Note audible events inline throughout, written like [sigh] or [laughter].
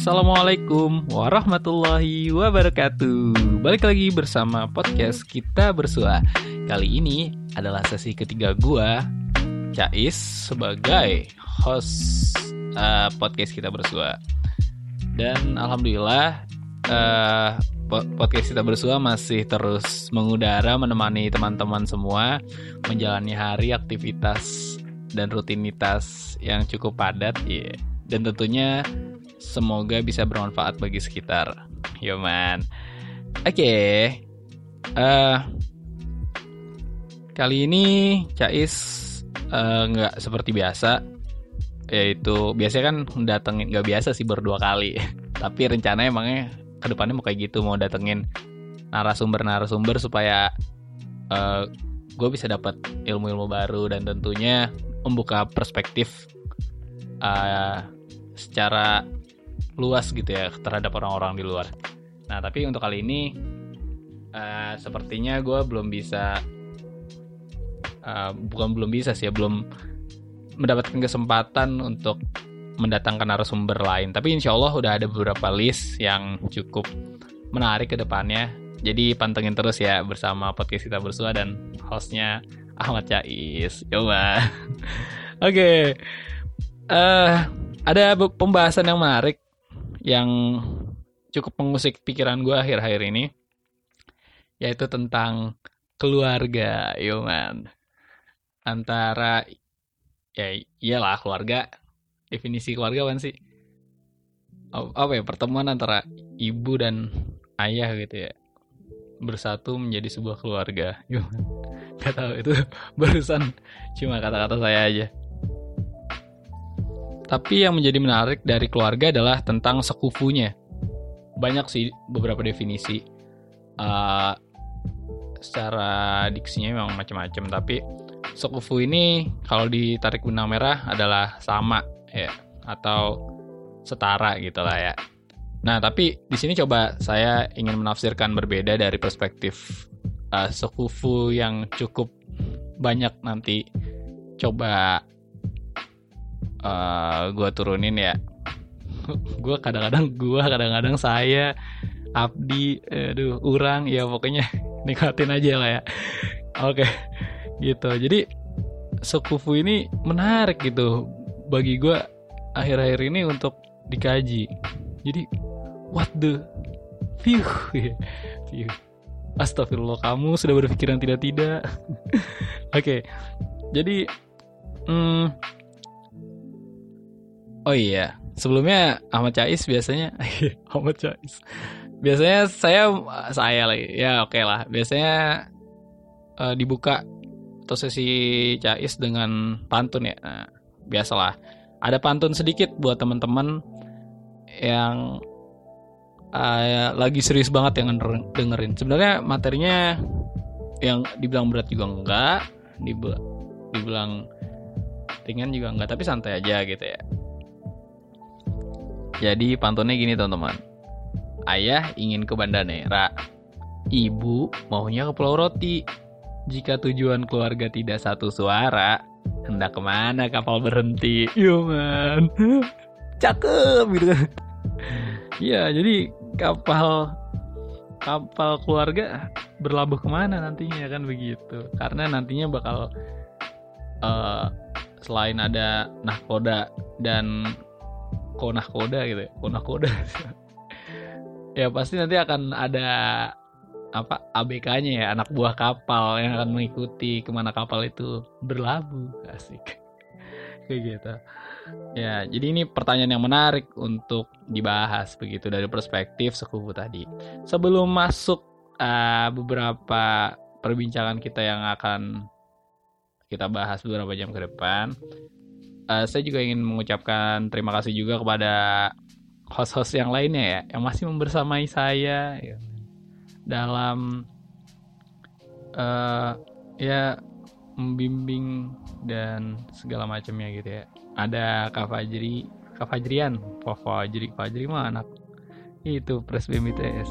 Assalamualaikum warahmatullahi wabarakatuh Balik lagi bersama podcast kita bersua Kali ini adalah sesi ketiga gua Cais sebagai host uh, podcast kita bersua Dan Alhamdulillah uh, podcast kita bersua masih terus mengudara menemani teman-teman semua menjalani hari aktivitas dan rutinitas yang cukup padat ya. Yeah. Dan tentunya semoga bisa bermanfaat bagi sekitar. Yo man. Oke. Okay. Uh, eh, kali ini Cais uh, nggak seperti biasa yaitu biasanya kan datengin nggak biasa sih berdua kali [laughs] tapi rencananya emangnya ke depannya mau kayak gitu mau datengin narasumber-narasumber supaya uh, eh, gue bisa dapat ilmu-ilmu baru dan tentunya membuka perspektif uh, secara luas gitu ya terhadap orang-orang di luar. Nah tapi untuk kali ini uh, sepertinya gue belum bisa uh, bukan belum bisa sih ya belum mendapatkan kesempatan untuk mendatangkan narasumber lain. Tapi insya Allah udah ada beberapa list yang cukup menarik ke depannya. Jadi pantengin terus ya bersama podcast kita bersua dan hostnya Ahmad Cais. Coba. [laughs] Oke. okay. Uh, eh, ada pembahasan yang menarik yang cukup mengusik pikiran gue akhir-akhir ini. Yaitu tentang keluarga, yo man. Antara ya iyalah keluarga definisi keluarga kan sih apa ya pertemuan antara ibu dan ayah gitu ya bersatu menjadi sebuah keluarga gak tahu itu [laughs] barusan cuma kata-kata saya aja tapi yang menjadi menarik dari keluarga adalah tentang sekufunya. Banyak sih beberapa definisi. Uh, secara diksinya memang macam-macam tapi sekufu ini kalau ditarik benang merah adalah sama ya atau setara gitu lah ya. Nah, tapi di sini coba saya ingin menafsirkan berbeda dari perspektif uh, sekufu yang cukup banyak nanti. Coba uh, eh, gue turunin ya. [laughs] gue kadang-kadang gue kadang-kadang saya Abdi, aduh, orang ya pokoknya [laughs] nikmatin aja lah ya. Oke, gitu. Jadi sekufu ini menarik gitu bagi gue akhir-akhir ini untuk dikaji jadi what the view view [laughs] astagfirullah kamu sudah berpikiran tidak tidak oke okay. jadi hmm, oh iya sebelumnya Ahmad Cais biasanya [laughs] Ahmad Cais biasanya saya saya lagi ya oke okay lah biasanya uh, dibuka atau sesi Cais dengan pantun ya nah, biasalah ada pantun sedikit buat teman-teman yang uh, lagi serius banget yang dengerin. Sebenarnya materinya yang dibilang berat juga enggak, dibilang ringan juga enggak, tapi santai aja gitu ya. Jadi pantunnya gini teman-teman. Ayah ingin ke Banda Nera. Ibu maunya ke Pulau Roti. Jika tujuan keluarga tidak satu suara, hendak ke mana kapal berhenti yo man cakep gitu Iya, jadi kapal kapal keluarga berlabuh ke mana nantinya kan begitu. Karena nantinya bakal uh, selain ada nahkoda dan konahkoda gitu ya, konahkoda. [laughs] ya pasti nanti akan ada apa ABK-nya ya anak buah kapal yang akan mengikuti ke mana kapal itu berlabuh. Asik. [laughs] Kayak gitu. Ya jadi ini pertanyaan yang menarik untuk dibahas begitu dari perspektif sekufu tadi. Sebelum masuk uh, beberapa perbincangan kita yang akan kita bahas beberapa jam ke depan uh, saya juga ingin mengucapkan terima kasih juga kepada host-host yang lainnya ya yang masih membersamai saya ya dalam uh, ya membimbing dan segala macamnya gitu ya. Ada Kak Fajri, Kak Fajrian, Kak Fajri, Fajri mah anak itu pres BMTS.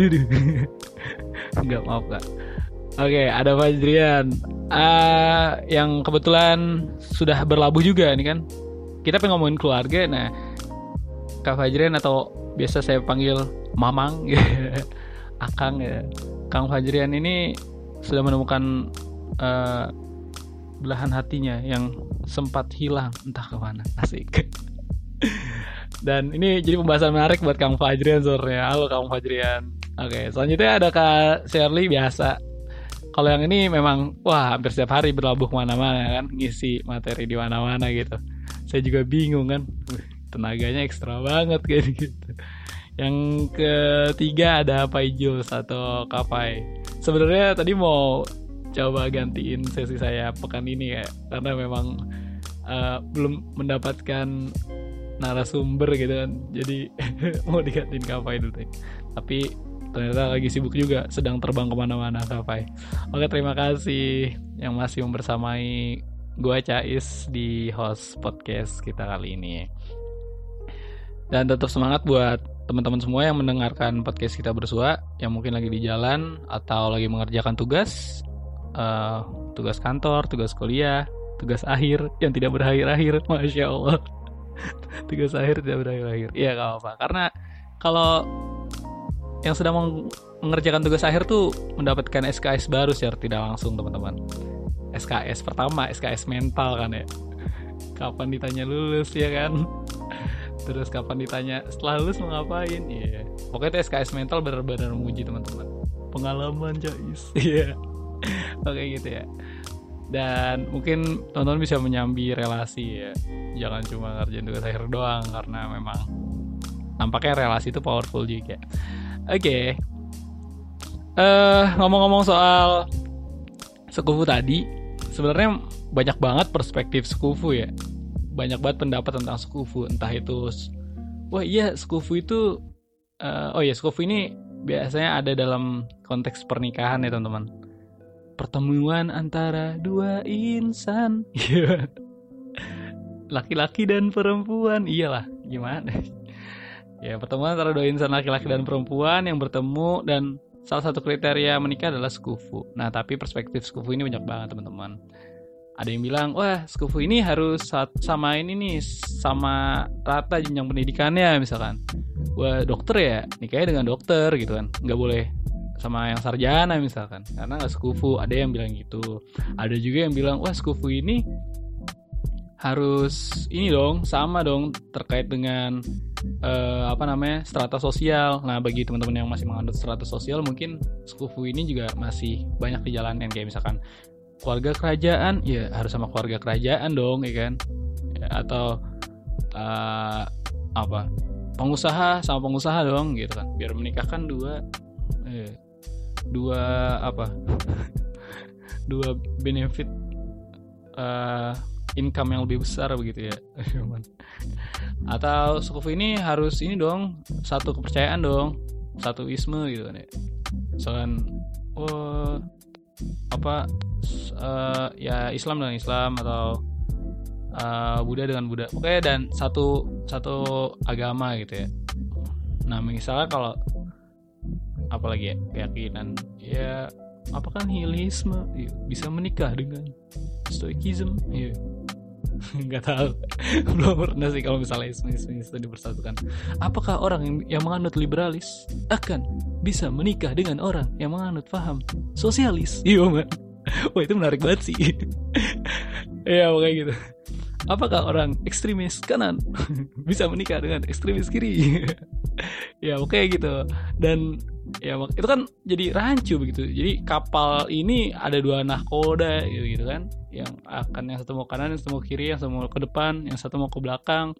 [laughs] Enggak maaf kak. Oke, ada Fajrian. Uh, yang kebetulan sudah berlabuh juga nih kan. Kita pengen ngomongin keluarga, nah Kak Fajrian atau biasa saya panggil Mamang [laughs] Akang ya. Kang Fajrian ini sudah menemukan uh, belahan hatinya yang sempat hilang. Entah ke mana asik. [laughs] Dan ini jadi pembahasan menarik buat Kang Fajrian sore halo Kang Fajrian. Oke selanjutnya ada Kak Shirley biasa kalau yang ini memang wah hampir setiap hari berlabuh ke mana-mana kan ngisi materi di mana-mana gitu. Saya juga bingung kan tenaganya ekstra banget [laughs] kayak gitu. Yang ketiga ada Pai Jules atau Kapai. Sebenarnya tadi mau coba gantiin sesi saya pekan ini ya karena memang uh, belum mendapatkan narasumber gitu kan. Jadi [laughs] mau digantiin Kapai dulu tapi ternyata lagi sibuk juga sedang terbang ke mana-mana Kapai oke terima kasih yang masih membersamai gue Cais di host podcast kita kali ini dan tetap semangat buat teman-teman semua yang mendengarkan podcast kita bersua yang mungkin lagi di jalan atau lagi mengerjakan tugas uh, tugas kantor, tugas kuliah, tugas akhir yang tidak berakhir-akhir, [laughs] masya Allah. tugas akhir tidak berakhir-akhir. Iya gak apa-apa. Karena kalau yang sedang mengerjakan tugas akhir tuh mendapatkan SKS baru secara tidak langsung teman-teman. SKS pertama, SKS mental kan ya. Kapan ditanya lulus ya kan? [laughs] Terus kapan ditanya setelah lulus mau ngapain? Iya. Yeah. Pokoknya itu SKS mental benar-benar menguji teman-teman. Pengalaman Jais. [laughs] Iya. Yeah oke gitu ya dan mungkin teman-teman bisa menyambi relasi ya jangan cuma ngerjain tugas akhir doang karena memang nampaknya relasi itu powerful juga oke. Okay. uh, eh, ngomong-ngomong soal sekufu tadi sebenarnya banyak banget perspektif sekufu ya. Banyak banget pendapat tentang sekufu entah itu wah iya sekufu itu uh, oh iya sekufu ini biasanya ada dalam konteks pernikahan ya teman-teman. Pertemuan antara dua insan. [laughs] Laki-laki dan perempuan. Iyalah gimana ya pertemuan antara dua insan laki-laki dan perempuan yang bertemu dan salah satu kriteria menikah adalah sekufu. Nah tapi perspektif sekufu ini banyak banget teman-teman. Ada yang bilang wah sekufu ini harus sama ini nih sama rata jenjang pendidikannya misalkan. Wah dokter ya nikahnya dengan dokter gitu kan. Nggak boleh sama yang sarjana misalkan. Karena nggak sekufu. Ada yang bilang gitu. Ada juga yang bilang wah sekufu ini harus ini dong sama dong terkait dengan uh, apa namanya strata sosial. Nah bagi teman-teman yang masih menganut strata sosial mungkin sekufu ini juga masih banyak dijalankan kayak misalkan keluarga kerajaan ya harus sama keluarga kerajaan dong ya kan? Ya, atau uh, apa pengusaha sama pengusaha dong gitu kan? Biar menikahkan dua eh, dua apa [laughs] dua benefit uh, income yang lebih besar begitu ya. [laughs] Atau suku ini harus ini dong satu kepercayaan dong satu isme gitu kan ya. Soalnya oh apa uh, ya Islam dengan Islam atau uh, Buddha dengan Buddha. Oke dan satu satu agama gitu ya. Nah misalnya kalau apalagi ya keyakinan ya apakah nihilisme? Ya, bisa menikah dengan stoikism ya [laughs] nggak tahu. [laughs] Belum pernah sih kalau misalnya isme itu dipersatukan. Apakah orang yang, menganut liberalis akan bisa menikah dengan orang yang menganut paham sosialis? Iya man [laughs] wah itu menarik banget sih. Ya kayak gitu apakah orang ekstremis kanan [laughs] bisa menikah dengan ekstremis kiri? [laughs] Ya oke gitu. Dan ya itu kan jadi rancu begitu. Jadi kapal ini ada dua nahkoda gitu, gitu kan. Yang akan yang satu mau kanan yang satu mau kiri yang satu mau ke depan yang satu mau ke belakang.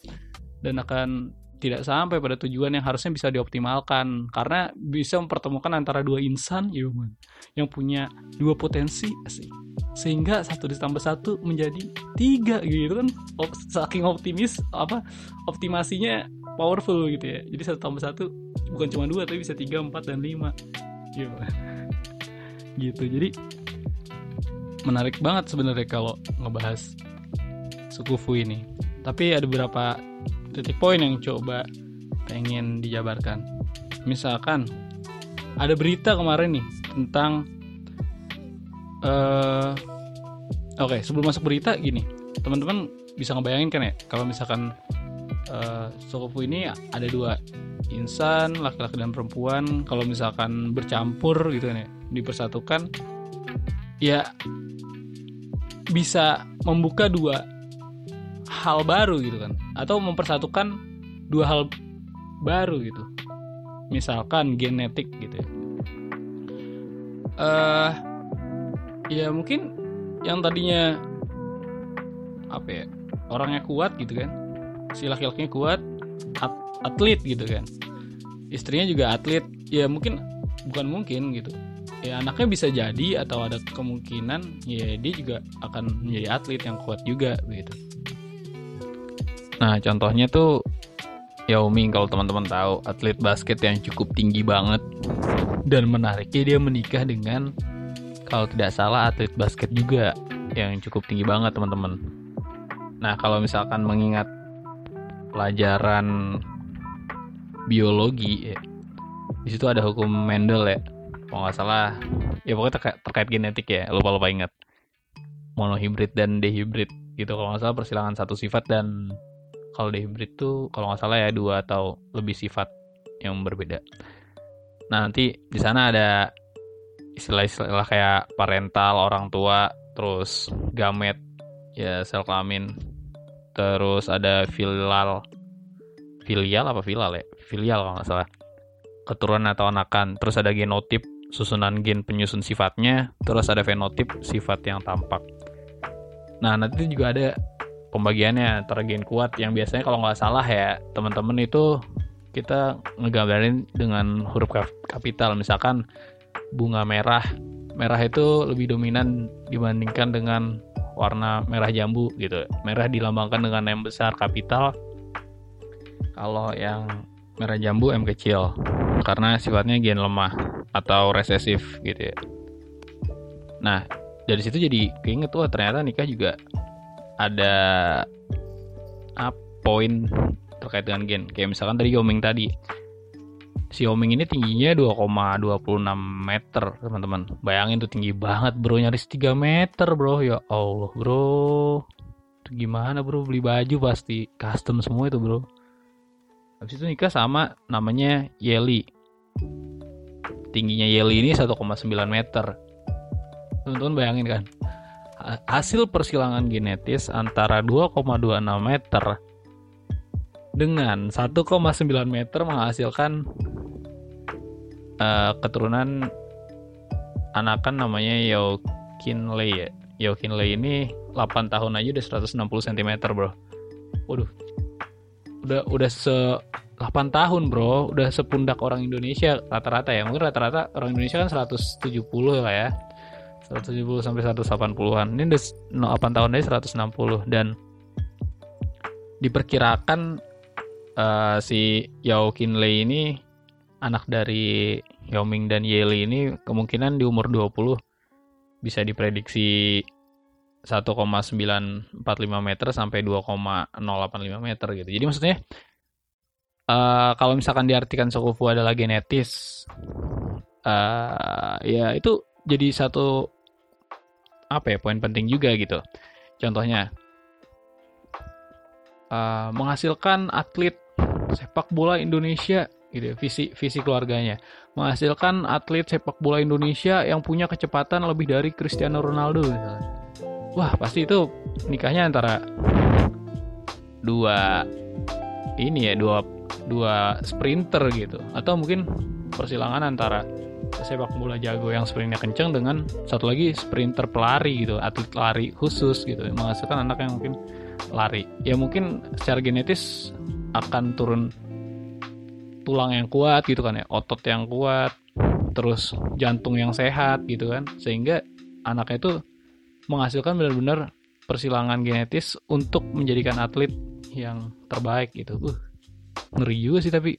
Dan akan tidak sampai pada tujuan yang harusnya bisa dioptimalkan. Karena bisa mempertemukan antara dua insan ya yang punya dua potensi asik. sehingga satu ditambah satu menjadi tiga gitu kan. Saking optimis apa optimasinya powerful gitu ya. Jadi satu tambah satu bukan cuma dua tapi bisa tiga empat dan lima. Gitu [laughs] gitu. Jadi menarik banget sebenarnya kalau ngebahas suku Fu ini tapi ada beberapa titik poin yang coba pengen dijabarkan. Misalkan ada berita kemarin nih tentang uh, oke okay, sebelum masuk berita gini. Teman-teman bisa ngebayangin kan ya kalau misalkan uh, Sokofu ini ada dua insan laki-laki dan perempuan kalau misalkan bercampur gitu kan ya dipersatukan ya bisa membuka dua hal baru gitu kan. Atau mempersatukan dua hal baru gitu. Misalkan genetik gitu ya. Uh, ya mungkin yang tadinya apa ya orangnya kuat gitu kan. Si laki-lakinya kuat at atlet gitu kan. Istrinya juga atlet. Ya mungkin bukan mungkin gitu. Ya anaknya bisa jadi atau ada kemungkinan ya dia juga akan menjadi atlet yang kuat juga begitu nah contohnya tuh Yao Ming kalau teman-teman tahu atlet basket yang cukup tinggi banget. Dan menariknya dia menikah dengan kalau tidak salah atlet basket juga yang cukup tinggi banget teman-teman. Nah kalau misalkan mengingat pelajaran biologi ya, di situ ada hukum Mendel ya. Kalau nggak salah ya pokoknya terkait, terkait genetik ya. Lupa lupa ingat. Monohibrid dan dehibrid gitu. Kalau nggak salah persilangan satu sifat dan kalau dehibrid tuh kalau nggak salah ya dua atau lebih sifat yang berbeda. Nah nanti di sana ada istilah-istilah kayak parental orang tua terus gamet ya sel kelamin. Terus ada filial filial apa filial ya? Filial kalau nggak salah. Keturunan atau anakan. Terus ada genotip susunan gen penyusun sifatnya, terus ada fenotip sifat yang tampak. Nah, nanti juga ada pembagiannya antara gen kuat yang biasanya kalau nggak salah ya, teman-teman itu kita ngegambarin dengan huruf kapital. Misalkan bunga merah. Merah itu lebih dominan dibandingkan dengan warna merah jambu gitu. Merah dilambangkan dengan M besar kapital. Kalau yang merah jambu M kecil karena sifatnya gen lemah atau resesif gitu ya. Nah, dari situ jadi keinget tuh ternyata nikah juga ada apa poin terkait dengan gen. Kayak misalkan dari Yoming tadi. Si Yoming ini tingginya 2,26 meter, teman-teman. Bayangin tuh tinggi banget, bro. Nyaris 3 meter, bro. Ya Allah, bro. Itu gimana, bro? Beli baju pasti custom semua itu, bro. Habis itu nikah sama namanya Yeli. Tingginya Yeli ini 1,9 meter. Teman-teman bayangin kan. Hasil persilangan genetis antara 2,26 meter dengan 1,9 meter menghasilkan uh, keturunan anakan namanya Yokin Lei ya. Yokin Lei ini 8 tahun aja udah 160 cm, Bro. Waduh, udah udah se 8 tahun bro udah sepundak orang Indonesia rata-rata ya mungkin rata-rata orang Indonesia kan 170 lah ya 170 sampai 180-an ini udah 8 tahun aja 160 dan diperkirakan uh, si Yao Kinley ini anak dari Yao Ming dan Yeli ini kemungkinan di umur 20 bisa diprediksi 1,945 meter sampai 2,085 meter gitu. Jadi maksudnya uh, kalau misalkan diartikan Sokufu adalah genetis, uh, ya itu jadi satu apa ya poin penting juga gitu. Contohnya uh, menghasilkan atlet sepak bola Indonesia gitu ya, visi visi keluarganya. Menghasilkan atlet sepak bola Indonesia yang punya kecepatan lebih dari Cristiano Ronaldo misalnya. Wah pasti itu nikahnya antara dua ini ya dua dua sprinter gitu. Atau mungkin persilangan antara sepak bola jago yang sprintnya kenceng dengan satu lagi sprinter pelari gitu atlet lari khusus gitu menghasilkan anak yang mungkin lari ya mungkin secara genetis akan turun tulang yang kuat gitu kan ya otot yang kuat terus jantung yang sehat gitu kan sehingga anaknya itu menghasilkan benar-benar persilangan genetis untuk menjadikan atlet yang terbaik gitu. Uh, ngeri juga sih tapi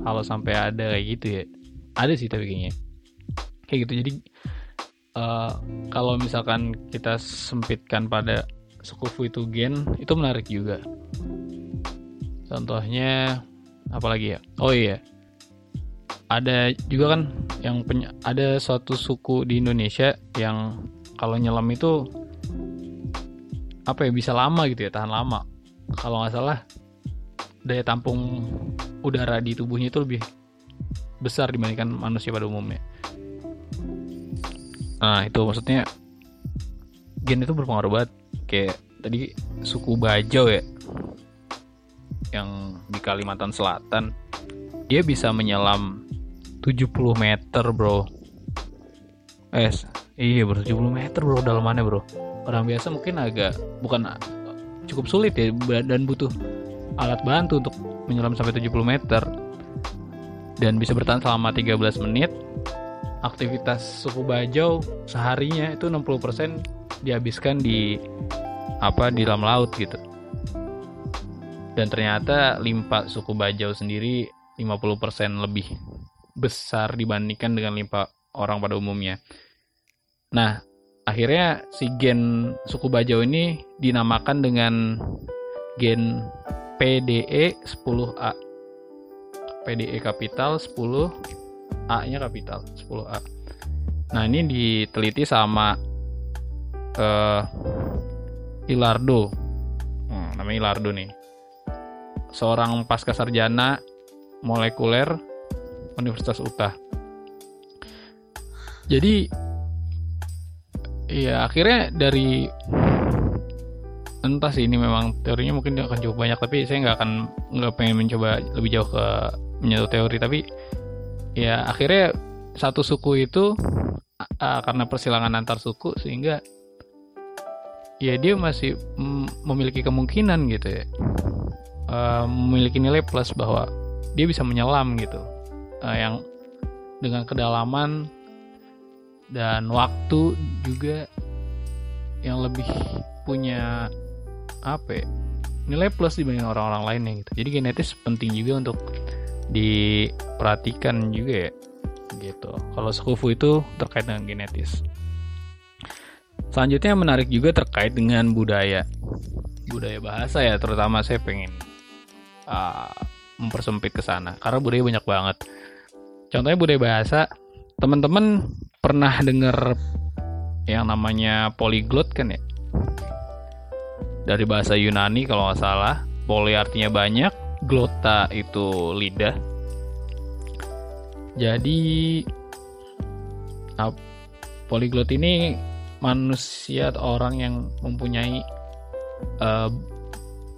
kalau sampai ada kayak gitu ya. Ada sih tapi kayaknya. Kayak gitu. Jadi uh, kalau misalkan kita sempitkan pada sekufu itu gen, itu menarik juga. Contohnya apalagi ya? Oh iya. Ada juga kan yang ada suatu suku di Indonesia yang kalau nyelam itu apa ya bisa lama gitu ya tahan lama kalau nggak salah daya tampung udara di tubuhnya itu lebih besar dibandingkan manusia pada umumnya. Nah itu maksudnya gen itu berpengaruh banget. Kayak tadi suku Bajau ya yang di Kalimantan Selatan dia bisa menyelam 70 meter bro. Eh iya bro 70 meter bro dalamannya bro. Orang biasa mungkin agak bukan cukup sulit ya dan butuh alat bantu untuk menyelam sampai 70 meter dan bisa bertahan selama 13 menit aktivitas suku Bajau seharinya itu 60% dihabiskan di apa di dalam laut gitu dan ternyata limpa suku Bajau sendiri 50% lebih besar dibandingkan dengan limpa orang pada umumnya. Nah, akhirnya si gen suku Bajau ini dinamakan dengan gen PDE 10A. PDE kapital 10, A-nya kapital 10A. Nah, ini diteliti sama uh, Ilardo. Hmm, namanya Ilardo nih seorang pasca sarjana molekuler Universitas UTA. Jadi ya akhirnya dari entah sih ini memang teorinya mungkin akan cukup banyak tapi saya nggak akan nggak pengen mencoba lebih jauh ke menyentuh teori tapi ya akhirnya satu suku itu uh, karena persilangan antar suku sehingga ya dia masih memiliki kemungkinan gitu ya uh, memiliki nilai plus bahwa dia bisa menyelam gitu uh, yang dengan kedalaman dan waktu juga yang lebih punya apa ya, nilai plus dibanding orang-orang lainnya gitu. Jadi genetis penting juga untuk diperhatikan juga ya gitu. Kalau sekufu itu terkait dengan genetis. Selanjutnya menarik juga terkait dengan budaya. Budaya bahasa ya terutama saya pengen uh, mempersempit ke sana. Karena budaya banyak banget. Contohnya budaya bahasa, teman-teman pernah dengar yang namanya polyglot kan ya? Dari bahasa Yunani kalau nggak salah, poly artinya banyak, glota itu lidah. Jadi polyglot ini manusia atau orang yang mempunyai uh,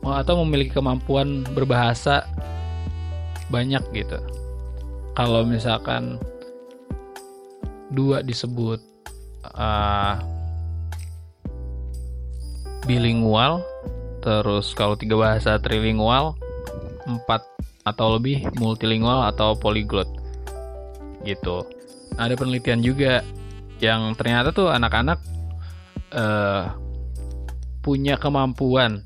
atau memiliki kemampuan berbahasa banyak gitu. Kalau misalkan dua disebut uh, bilingual, terus kalau tiga bahasa trilingual, empat atau lebih multilingual atau polyglot gitu. Ada penelitian juga yang ternyata tuh anak-anak uh, punya kemampuan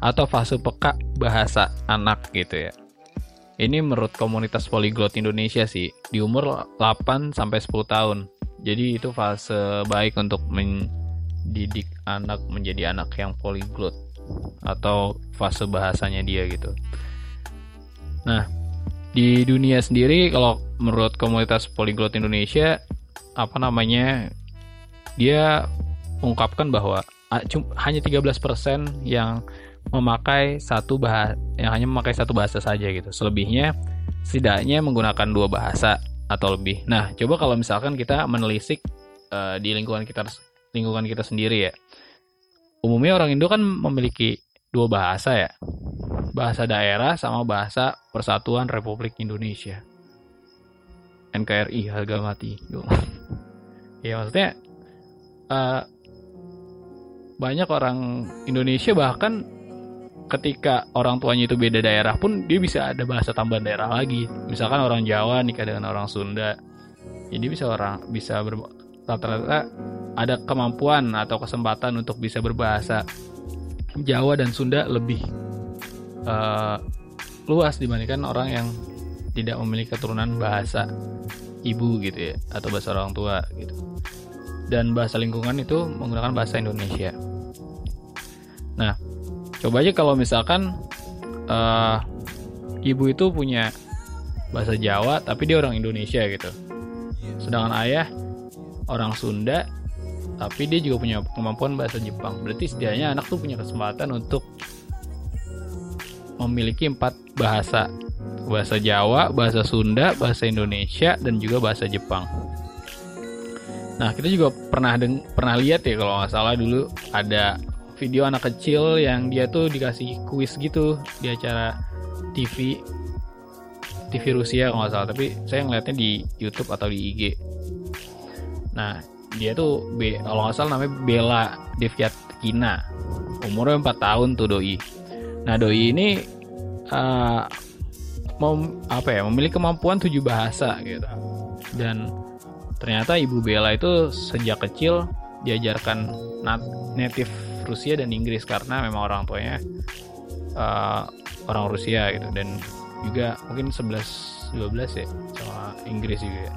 atau fase peka bahasa anak gitu ya. Ini menurut komunitas polyglot Indonesia sih di umur 8 sampai 10 tahun. Jadi itu fase baik untuk mendidik anak menjadi anak yang polyglot atau fase bahasanya dia gitu. Nah, di dunia sendiri kalau menurut komunitas polyglot Indonesia apa namanya dia ungkapkan bahwa hanya 13% yang memakai satu bahasa yang hanya memakai satu bahasa saja gitu. Selebihnya setidaknya menggunakan dua bahasa atau lebih. Nah, coba kalau misalkan kita menelisik uh, di lingkungan kita lingkungan kita sendiri ya. Umumnya orang Indo kan memiliki dua bahasa ya. Bahasa daerah sama bahasa Persatuan Republik Indonesia. NKRI harga mati. [laughs] ya maksudnya uh, banyak orang Indonesia bahkan ketika orang tuanya itu beda daerah pun dia bisa ada bahasa tambahan daerah lagi misalkan orang Jawa nikah dengan orang Sunda jadi bisa orang bisa rata-rata ada kemampuan atau kesempatan untuk bisa berbahasa Jawa dan Sunda lebih uh, luas dibandingkan orang yang tidak memiliki keturunan bahasa ibu gitu ya atau bahasa orang tua gitu. Dan bahasa lingkungan itu menggunakan bahasa Indonesia. Nah coba aja kalau misalkan uh, ibu itu punya bahasa Jawa tapi dia orang Indonesia gitu. Sedangkan ayah orang Sunda tapi dia juga punya kemampuan bahasa Jepang. Berarti setidaknya anak tuh punya kesempatan untuk memiliki empat bahasa. Bahasa Jawa, bahasa Sunda, bahasa Indonesia, dan juga bahasa Jepang. Nah kita juga pernah deng pernah lihat ya kalau nggak salah dulu ada video anak kecil yang dia tuh dikasih kuis gitu di acara TV TV Rusia kalau nggak salah. Tapi saya ngeliatnya di YouTube atau di IG nah dia tuh B, kalau nggak salah namanya Bella Deviatkina umurnya 4 tahun tuh doi nah doi ini uh, mem, apa ya memiliki kemampuan tujuh bahasa gitu. Dan ternyata ibu Bella itu sejak kecil diajarkan native Rusia dan Inggris karena memang orang tuanya uh, orang Rusia gitu. Dan juga mungkin 11 12 ya sama Inggris juga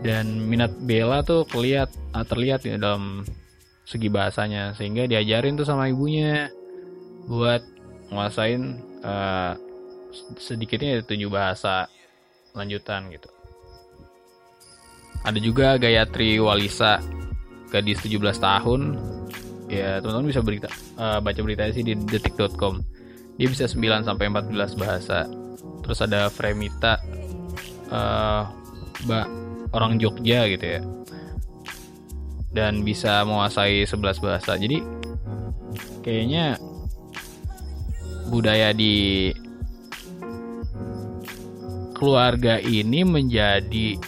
dan minat Bella tuh keliat terlihat ya dalam segi bahasanya. Sehingga diajarin tuh sama ibunya buat nguasain uh, sedikitnya tujuh bahasa lanjutan gitu. Ada juga Gayatri Walisa, gadis 17 tahun. Ya, teman-teman bisa berita uh, baca beritanya sih di detik.com. Dia bisa 9 sampai 14 bahasa. Terus ada Fremita uh, Mbak orang Jogja gitu ya. Dan bisa menguasai 11 bahasa. Jadi kayaknya budaya di keluarga ini menjadi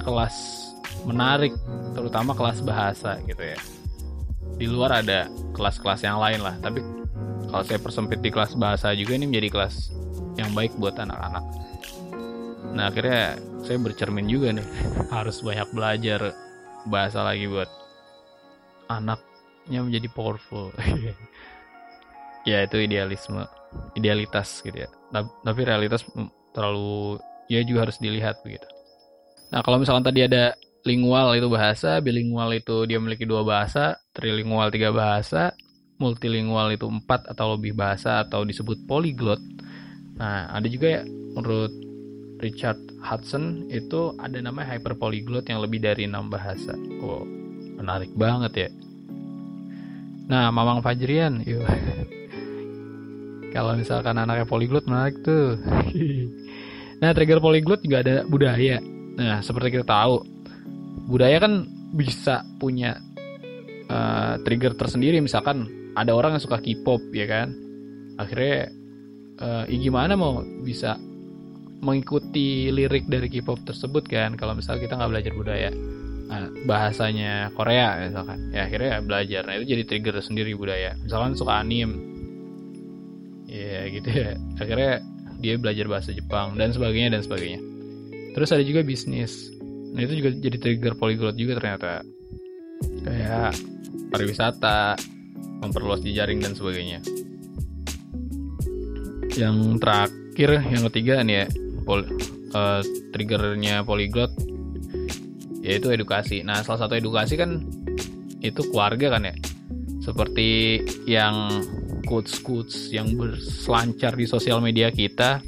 kelas menarik terutama kelas bahasa gitu ya. Di luar ada kelas-kelas yang lain lah tapi kalau saya persempit di kelas bahasa juga ini menjadi kelas yang baik buat anak-anak. Nah akhirnya saya bercermin juga nih [laughs] harus banyak belajar bahasa lagi buat anaknya menjadi powerful [laughs] ya itu idealisme idealitas gitu ya tapi realitas terlalu ya juga harus dilihat begitu. Nah kalau misalkan tadi ada lingual itu bahasa, bilingual itu dia memiliki dua bahasa, trilingual tiga bahasa, multilingual itu empat atau lebih bahasa atau disebut polyglot. Nah ada juga ya menurut Richard Hudson itu ada namanya hyperpolyglot yang lebih dari enam bahasa. Oh menarik banget ya. Nah Mamang Fajrian, yuk. Kalau misalkan anaknya polyglot menarik tuh. [laughs] Nah, trigger polyglot juga ada budaya. Nah, seperti kita tahu, budaya kan bisa punya uh, trigger tersendiri. Misalkan ada orang yang suka K-pop, ya kan? Akhirnya, uh, ya gimana mau bisa mengikuti lirik dari K-pop tersebut kan? Kalau misalnya kita nggak belajar budaya. Nah, bahasanya Korea misalkan ya akhirnya belajar nah itu jadi trigger sendiri budaya misalkan suka anim ya gitu ya. Akhirnya dia belajar bahasa Jepang dan sebagainya dan sebagainya. Terus ada juga bisnis. Nah itu juga jadi trigger polyglot juga ternyata. Kayak pariwisata memperluas jejaring dan sebagainya. Yang terakhir yang ketiga nih ya pol, uh, triggernya polyglot yaitu edukasi. Nah salah satu edukasi kan itu keluarga kan ya? Seperti yang quotes-quotes yang berselancar di sosial media kita.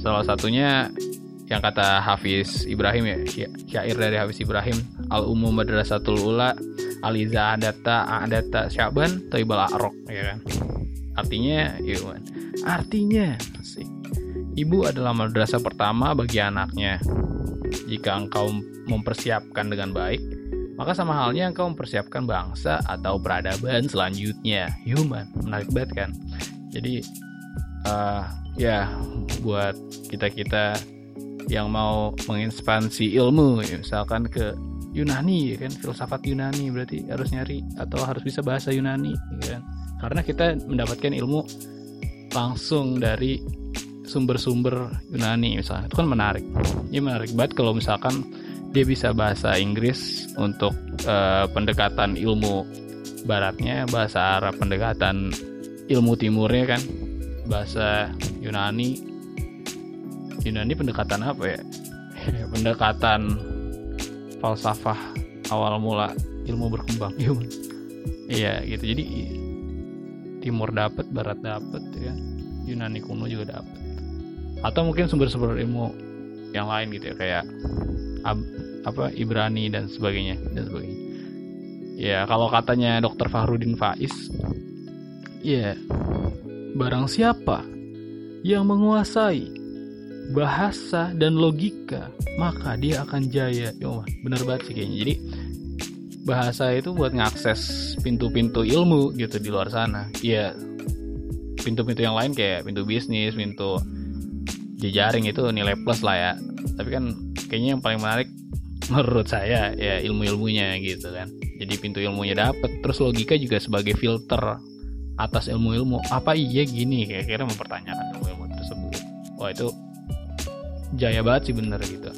Salah satunya yang kata Hafiz Ibrahim ya, syair dari Hafiz Ibrahim, Al Umum Madrasatul Ula, Aliza Adata Adata Syaban, Toibal Arok, ya kan. Artinya, ya kan. Artinya, sih. Ibu adalah madrasah pertama bagi anaknya. Jika engkau mempersiapkan dengan baik, maka sama halnya engkau mempersiapkan bangsa atau peradaban selanjutnya. Human, menarik banget kan? Jadi uh, ya buat kita-kita yang mau mengekspansi ilmu, ya, misalkan ke Yunani ya kan, filsafat Yunani berarti harus nyari atau harus bisa bahasa Yunani, ya kan? Karena kita mendapatkan ilmu langsung dari sumber-sumber Yunani misalnya itu kan menarik. Ini menarik banget kalau misalkan dia bisa bahasa Inggris untuk uh, pendekatan ilmu baratnya, bahasa Arab pendekatan ilmu timurnya kan, bahasa Yunani. Yunani pendekatan apa ya? pendekatan falsafah awal mula ilmu berkembang. Iya gitu. Jadi timur dapat, barat dapat ya. Yunani kuno juga dapat. Atau mungkin sumber-sumber ilmu yang lain gitu ya kayak apa Ibrani dan sebagainya dan sebagainya. Ya kalau katanya Dokter Fahrudin Faiz, ya barang siapa yang menguasai bahasa dan logika, maka dia akan jaya. Yo, bener banget sih kayaknya. Jadi bahasa itu buat ngakses pintu-pintu ilmu gitu di luar sana. Iya, pintu-pintu yang lain kayak pintu bisnis, pintu jejaring itu nilai plus lah ya. Tapi kan kayaknya yang paling menarik [laughs] menurut saya ya ilmu-ilmunya gitu kan. Jadi pintu ilmunya dapet, terus logika juga sebagai filter atas ilmu-ilmu. Apa iya gini? Kayak kira mempertanyakan ilmu-ilmu tersebut. Wah itu jaya banget sih bener gitu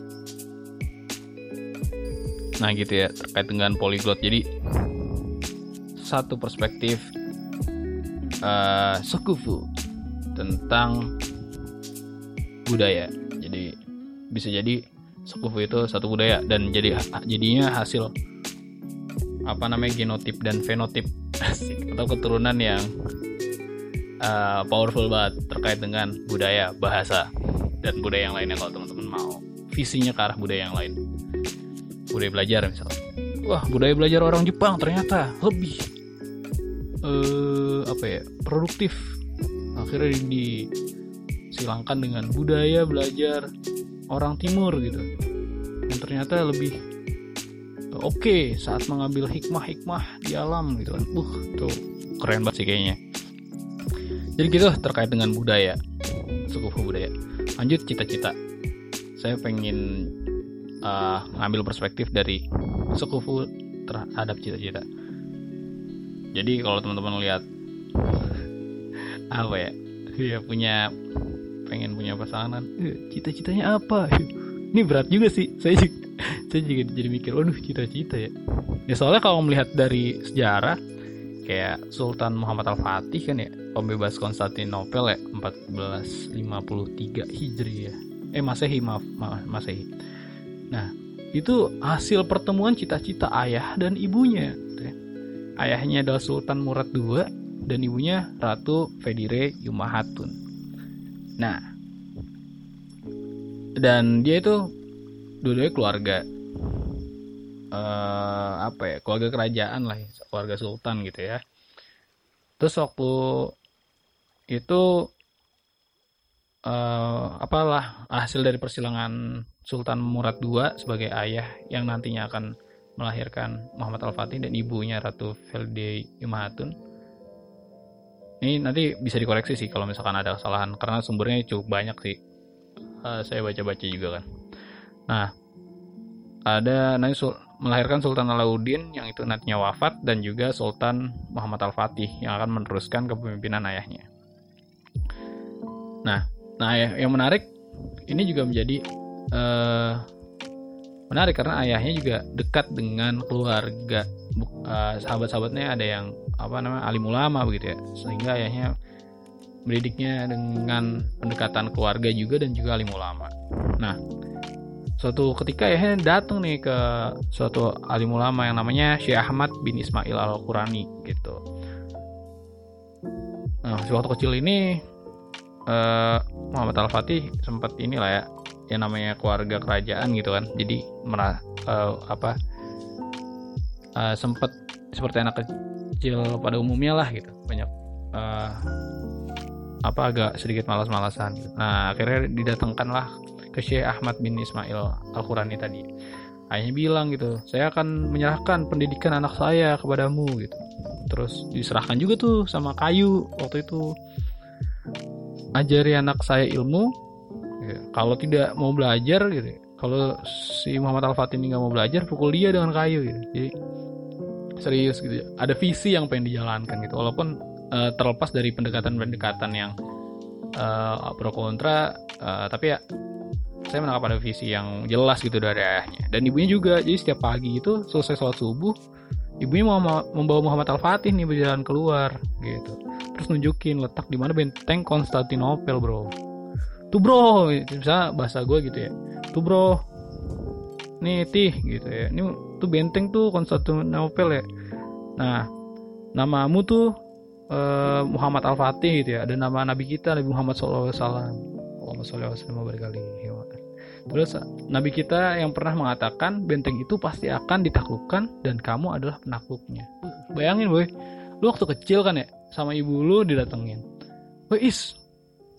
nah gitu ya terkait dengan polyglot jadi satu perspektif uh, sekufu tentang budaya jadi bisa jadi sekufu itu satu budaya dan jadi jadinya hasil apa namanya genotip dan fenotip. Atau keturunan yang uh, powerful banget terkait dengan budaya bahasa dan budaya yang lainnya kalau teman-teman mau. Visinya ke arah budaya yang lain. Budaya belajar misalnya. Wah budaya belajar orang Jepang ternyata lebih uh, apa ya produktif. Akhirnya disilangkan dengan budaya belajar orang timur gitu. Yang ternyata lebih oke okay saat mengambil hikmah-hikmah di alam gitu kan. Uh tuh keren banget sih kayaknya. Jadi gitu terkait dengan budaya suku budaya. Lanjut cita-cita. Saya pengen uh, ngambil perspektif dari sekufu terhadap cita-cita. Jadi kalau teman-teman lihat [laughs] apa ya dia punya pengen punya pasangan. Eh, cita-citanya apa? [laughs] Ini berat juga sih. Saya juga, [laughs] saya juga jadi mikir waduh cita-cita ya. Ya soalnya kalau melihat dari sejarah kayak Sultan Muhammad Al-Fatih kan ya pembebas Konstantinopel ya 1453 Hijri ya. Eh Masehi maaf, maaf Masehi. Nah itu hasil pertemuan cita-cita ayah dan ibunya gitu ya. ayahnya adalah Sultan Murad II dan ibunya Ratu Fedire Yumahatun nah dan dia itu dua-duanya keluarga. Uh, apa ya keluarga kerajaan lah ya, keluarga sultan gitu ya. Terus waktu itu uh, apalah hasil dari persilangan Sultan Murad II sebagai ayah yang nantinya akan melahirkan Muhammad Al-Fatih dan ibunya Ratu Velde Yumahatun ini nanti bisa dikoreksi sih kalau misalkan ada kesalahan karena sumbernya cukup banyak sih. Uh, saya baca-baca juga kan. Nah ada nanti melahirkan Sultan Alauddin yang itu nantinya wafat dan juga Sultan Muhammad Al-Fatih yang akan meneruskan kepemimpinan ayahnya. Nah, nah yang menarik ini juga menjadi uh, menarik karena ayahnya juga dekat dengan keluarga. Uh, sahabat-sahabatnya ada yang apa namanya alim ulama begitu ya sehingga ayahnya mendidiknya dengan pendekatan keluarga juga dan juga alim ulama. Nah, suatu ketika ya datang nih ke suatu alim ulama yang namanya Syekh Ahmad bin Ismail Al Qurani gitu. Nah, waktu kecil ini uh, Muhammad Al Fatih sempat inilah ya yang namanya keluarga kerajaan gitu kan. Jadi merah uh, apa uh, sempat seperti anak kecil pada umumnya lah gitu. Banyak uh, apa agak sedikit malas-malasan. Gitu. Nah, akhirnya didatangkanlah ke Syekh Ahmad bin Ismail Al-Qurani tadi. Ayahnya bilang gitu, saya akan menyerahkan pendidikan anak saya kepadamu gitu. Terus diserahkan juga tuh sama kayu waktu itu. Ajari anak saya ilmu. Ya, kalau tidak mau belajar gitu. Kalau si Muhammad Al-Fatih ini nggak mau belajar, pukul dia dengan kayu gitu. Jadi serius gitu. Ada visi yang pengen dijalankan gitu. Walaupun uh, terlepas dari pendekatan-pendekatan yang uh, pro kontra, uh, tapi ya saya menangkap ada visi yang jelas gitu dari ayahnya. Dan ibunya juga. Jadi setiap pagi itu selesai sholat subuh ibunya mau membawa Muhammad Al Fatih nih berjalan keluar gitu. Terus nunjukin letak di mana benteng Konstantinopel bro. Tuh bro bisa bahasa gue gitu ya. Tuh bro. Nih tih gitu ya. Ini tuh benteng tuh Konstantinopel ya. Nah namamu tuh uh, Muhammad Al Fatih gitu ya. Ada nama Nabi kita Nabi Muhammad SAW Allahumma sholli wa berkali Terus Nabi kita yang pernah mengatakan benteng itu pasti akan ditaklukkan dan kamu adalah penakluknya. Bayangin boy, lu waktu kecil kan ya sama ibu lu didatengin. Is,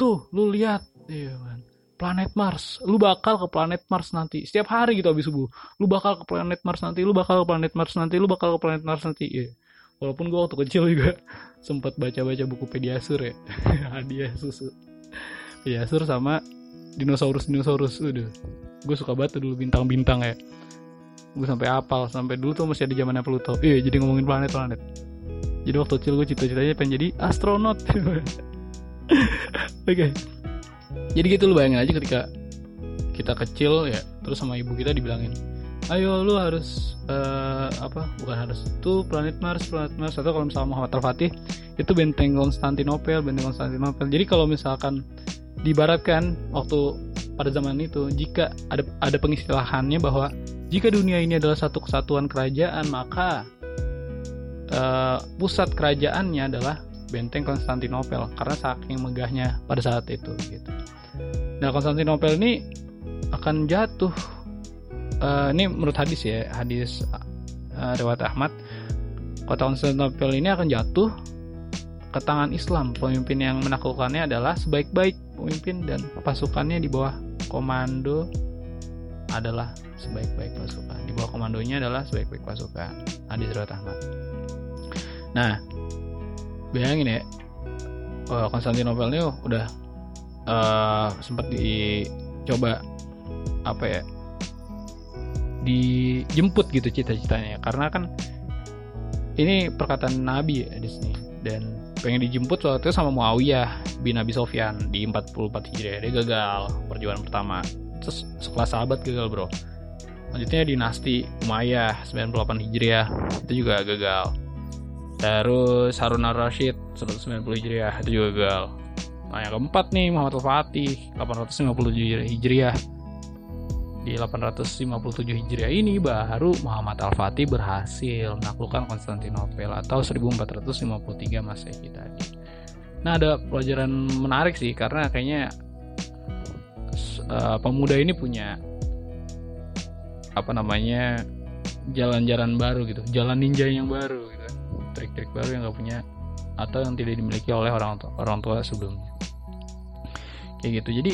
tuh lu lihat, iya kan, planet Mars, lu bakal ke planet Mars nanti. Setiap hari gitu habis subuh, lu bakal ke planet Mars nanti, lu bakal ke planet Mars nanti, lu bakal ke planet Mars nanti. Iya. Walaupun gue waktu kecil juga [laughs] sempat baca-baca buku Pediasur ya, [laughs] hadiah susu. Pediasur sama dinosaurus dinosaurus, udah. Gue suka banget dulu bintang-bintang ya. Gue sampai apal, sampai dulu tuh masih ada zamannya Pluto. Iya, jadi ngomongin planet-planet. Jadi waktu kecil gue cita-citanya pengen jadi astronot. [laughs] Oke. Okay. Jadi gitu lu bayangin aja ketika kita kecil ya, terus sama ibu kita dibilangin, ayo lu harus uh, apa? Bukan harus itu planet Mars, planet Mars atau kalau misalnya Muhammad Al Fatih itu benteng Konstantinopel, benteng Konstantinopel. Jadi kalau misalkan dibaratkan waktu pada zaman itu jika ada ada pengistilahannya bahwa jika dunia ini adalah satu kesatuan kerajaan maka uh, pusat kerajaannya adalah benteng Konstantinopel karena saking megahnya pada saat itu gitu. Nah Konstantinopel ini akan jatuh. Uh, ini menurut hadis ya hadis uh, riwayat Ahmad. Kota Konstantinopel ini akan jatuh ke tangan Islam. Pemimpin yang menaklukkannya adalah sebaik-baik pemimpin dan pasukannya di bawah komando adalah sebaik-baik pasukan. Di bawah komandonya adalah sebaik-baik pasukan. Hadis riwayat Ahmad. Nah, bayangin ya uh, Konstantinopel ini udah uh, sempat dicoba apa ya dijemput gitu cita-citanya. Karena kan ini perkataan Nabi ya di sini. Dan pengen dijemput waktu itu sama Muawiyah bin Abi Sofyan di 44 Hijriah. Dia gagal perjuangan pertama. Terus sekelas sahabat gagal bro. Lanjutnya dinasti Umayyah 98 Hijriah itu juga gagal Terus Harun al-Rashid 190 Hijriah itu juga gagal. Nah yang keempat nih Muhammad al-Fatih 850 Hijriah. Di 857 Hijriah ini baru Muhammad al-Fatih berhasil menaklukkan Konstantinopel atau 1453 Masehi tadi. Nah ada pelajaran menarik sih karena kayaknya uh, pemuda ini punya apa namanya jalan-jalan baru gitu, jalan ninja yang baru gitu trik-trik baru yang gak punya atau yang tidak dimiliki oleh orang tua, orang tua sebelumnya. Kayak gitu. Jadi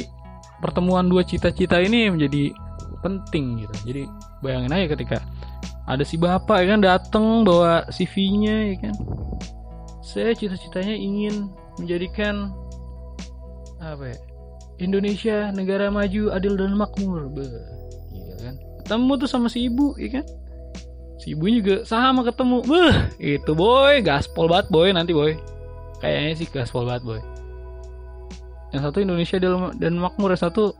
pertemuan dua cita-cita ini menjadi penting gitu. Jadi bayangin aja ketika ada si bapak ya kan datang bawa CV-nya ya kan. Saya cita-citanya ingin menjadikan apa ya Indonesia negara maju adil dan makmur. Be, ya kan. Ketemu tuh sama si ibu ya kan si ibu juga sama ketemu. Beh itu boy gaspol banget boy nanti boy. Kayaknya sih gaspol banget boy. Yang satu Indonesia adil dan makmur yang satu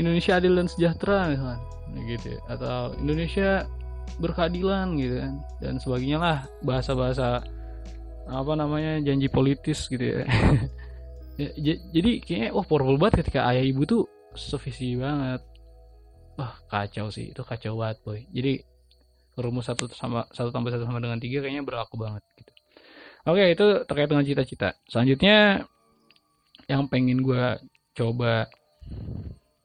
Indonesia adil dan sejahtera misalkan. Gitu ya. atau Indonesia berkeadilan gitu kan. Dan sebagainya lah bahasa-bahasa apa namanya janji politis gitu ya, [laughs] ya jadi kayaknya wah powerful banget ketika ayah ibu tuh sevisi banget. Wah kacau sih itu kacau banget boy. Jadi rumus satu sama satu tambah satu sama dengan tiga kayaknya berlaku banget gitu. Oke itu terkait dengan cita-cita. Selanjutnya yang pengen gue coba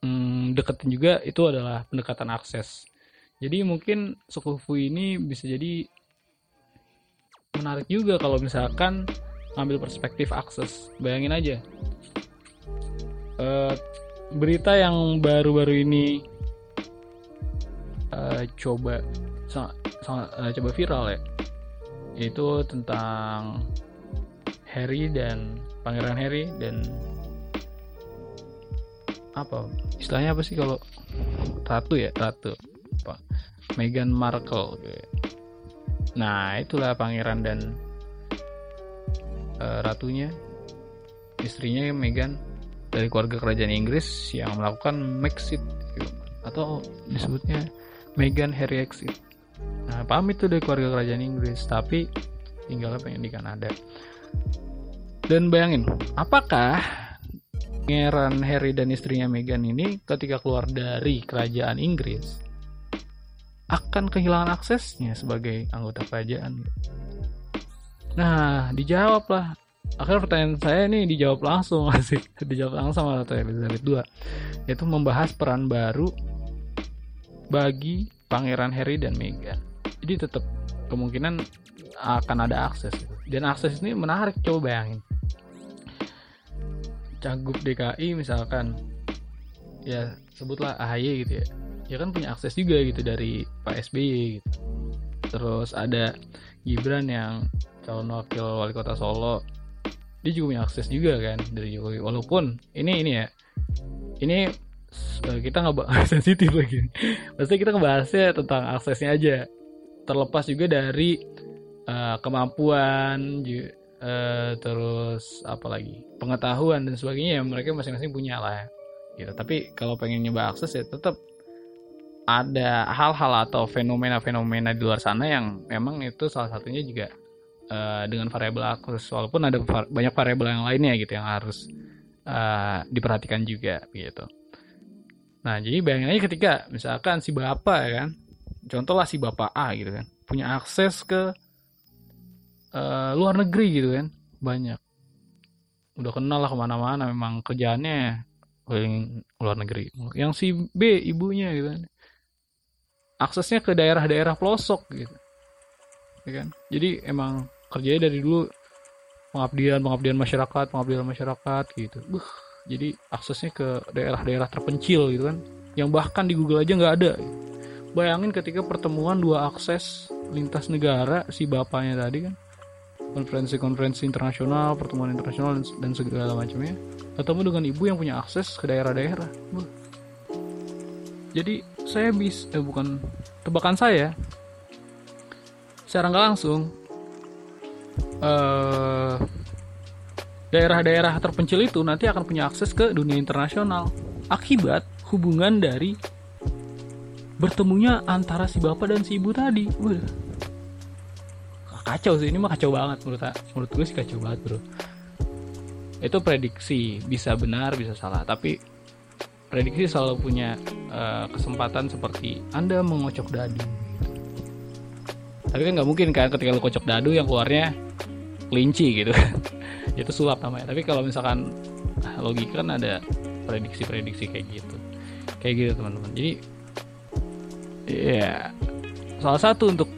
hmm, deketin juga itu adalah pendekatan akses. Jadi mungkin suku ini bisa jadi menarik juga kalau misalkan ngambil perspektif akses. Bayangin aja. Uh, berita yang baru-baru ini uh, coba sangat, sangat uh, coba viral ya. Itu tentang Harry dan Pangeran Harry dan apa? Istilahnya apa sih kalau ratu ya? Ratu. Apa? Meghan Markle nah itulah pangeran dan uh, ratunya. Istrinya Meghan dari keluarga kerajaan Inggris yang melakukan Maxit atau disebutnya Meghan Harry exit Nah, pamit tuh dari keluarga kerajaan Inggris, tapi tinggalnya pengen di Kanada. Dan bayangin, apakah Pangeran Harry dan istrinya Meghan ini ketika keluar dari kerajaan Inggris akan kehilangan aksesnya sebagai anggota kerajaan? Nah, dijawab lah. Akhirnya pertanyaan saya ini dijawab langsung [laughs] asik. dijawab langsung sama Ratu Elizabeth II. Yaitu membahas peran baru bagi Pangeran Harry dan Meghan. Jadi tetap kemungkinan akan ada akses. Dan akses ini menarik coba bayangin. Cagup DKI misalkan ya sebutlah AHY gitu ya. Ya kan punya akses juga gitu dari Pak SBY gitu. Terus ada Gibran yang calon wakil wali kota Solo. Dia juga punya akses juga kan dari Jokowi. Walaupun ini ini ya ini kita nggak bahas [laughs] sensitif lagi. Pasti kita ngebahasnya tentang aksesnya aja. Terlepas juga dari uh, kemampuan uh, terus apa lagi pengetahuan dan sebagainya ya mereka masing-masing punya lah ya. Gitu. Tapi kalau pengen nyoba akses ya tetap ada hal-hal atau fenomena-fenomena di luar sana yang memang itu salah satunya juga uh, dengan variabel akses. Walaupun ada var banyak variabel yang lainnya gitu yang harus uh, diperhatikan juga gitu nah jadi bayangin aja ketika misalkan si bapak ya kan? Contohlah si bapak A gitu kan? Punya akses ke uh, luar negeri gitu kan? Banyak. Udah kenal lah ke mana-mana memang kerjaannya keliling luar negeri. Yang si B ibunya gitu kan? Aksesnya ke daerah-daerah pelosok gitu. Ya kan? Jadi emang kerjanya dari dulu pengabdian pengabdian masyarakat pengabdian masyarakat gitu. Buh, jadi aksesnya ke daerah-daerah terpencil gitu kan. Yang bahkan di Google aja nggak ada. Bayangin ketika pertemuan dua akses lintas negara si bapaknya tadi kan konferensi-konferensi internasional, pertemuan internasional dan, segala macamnya, ketemu dengan ibu yang punya akses ke daerah-daerah. Jadi saya bis, eh bukan tebakan saya, secara nggak langsung daerah daerah-daerah terpencil itu nanti akan punya akses ke dunia internasional akibat hubungan dari bertemunya antara si bapak dan si ibu tadi. Kacau sih ini mah kacau banget menurut menurut gue sih kacau banget bro. Itu prediksi bisa benar bisa salah tapi prediksi selalu punya uh, kesempatan seperti anda mengocok dadu. Tapi kan nggak mungkin kan ketika lu kocok dadu yang keluarnya kelinci gitu itu sulap namanya tapi kalau misalkan logika kan ada prediksi-prediksi kayak gitu kayak gitu teman-teman jadi ya salah satu untuk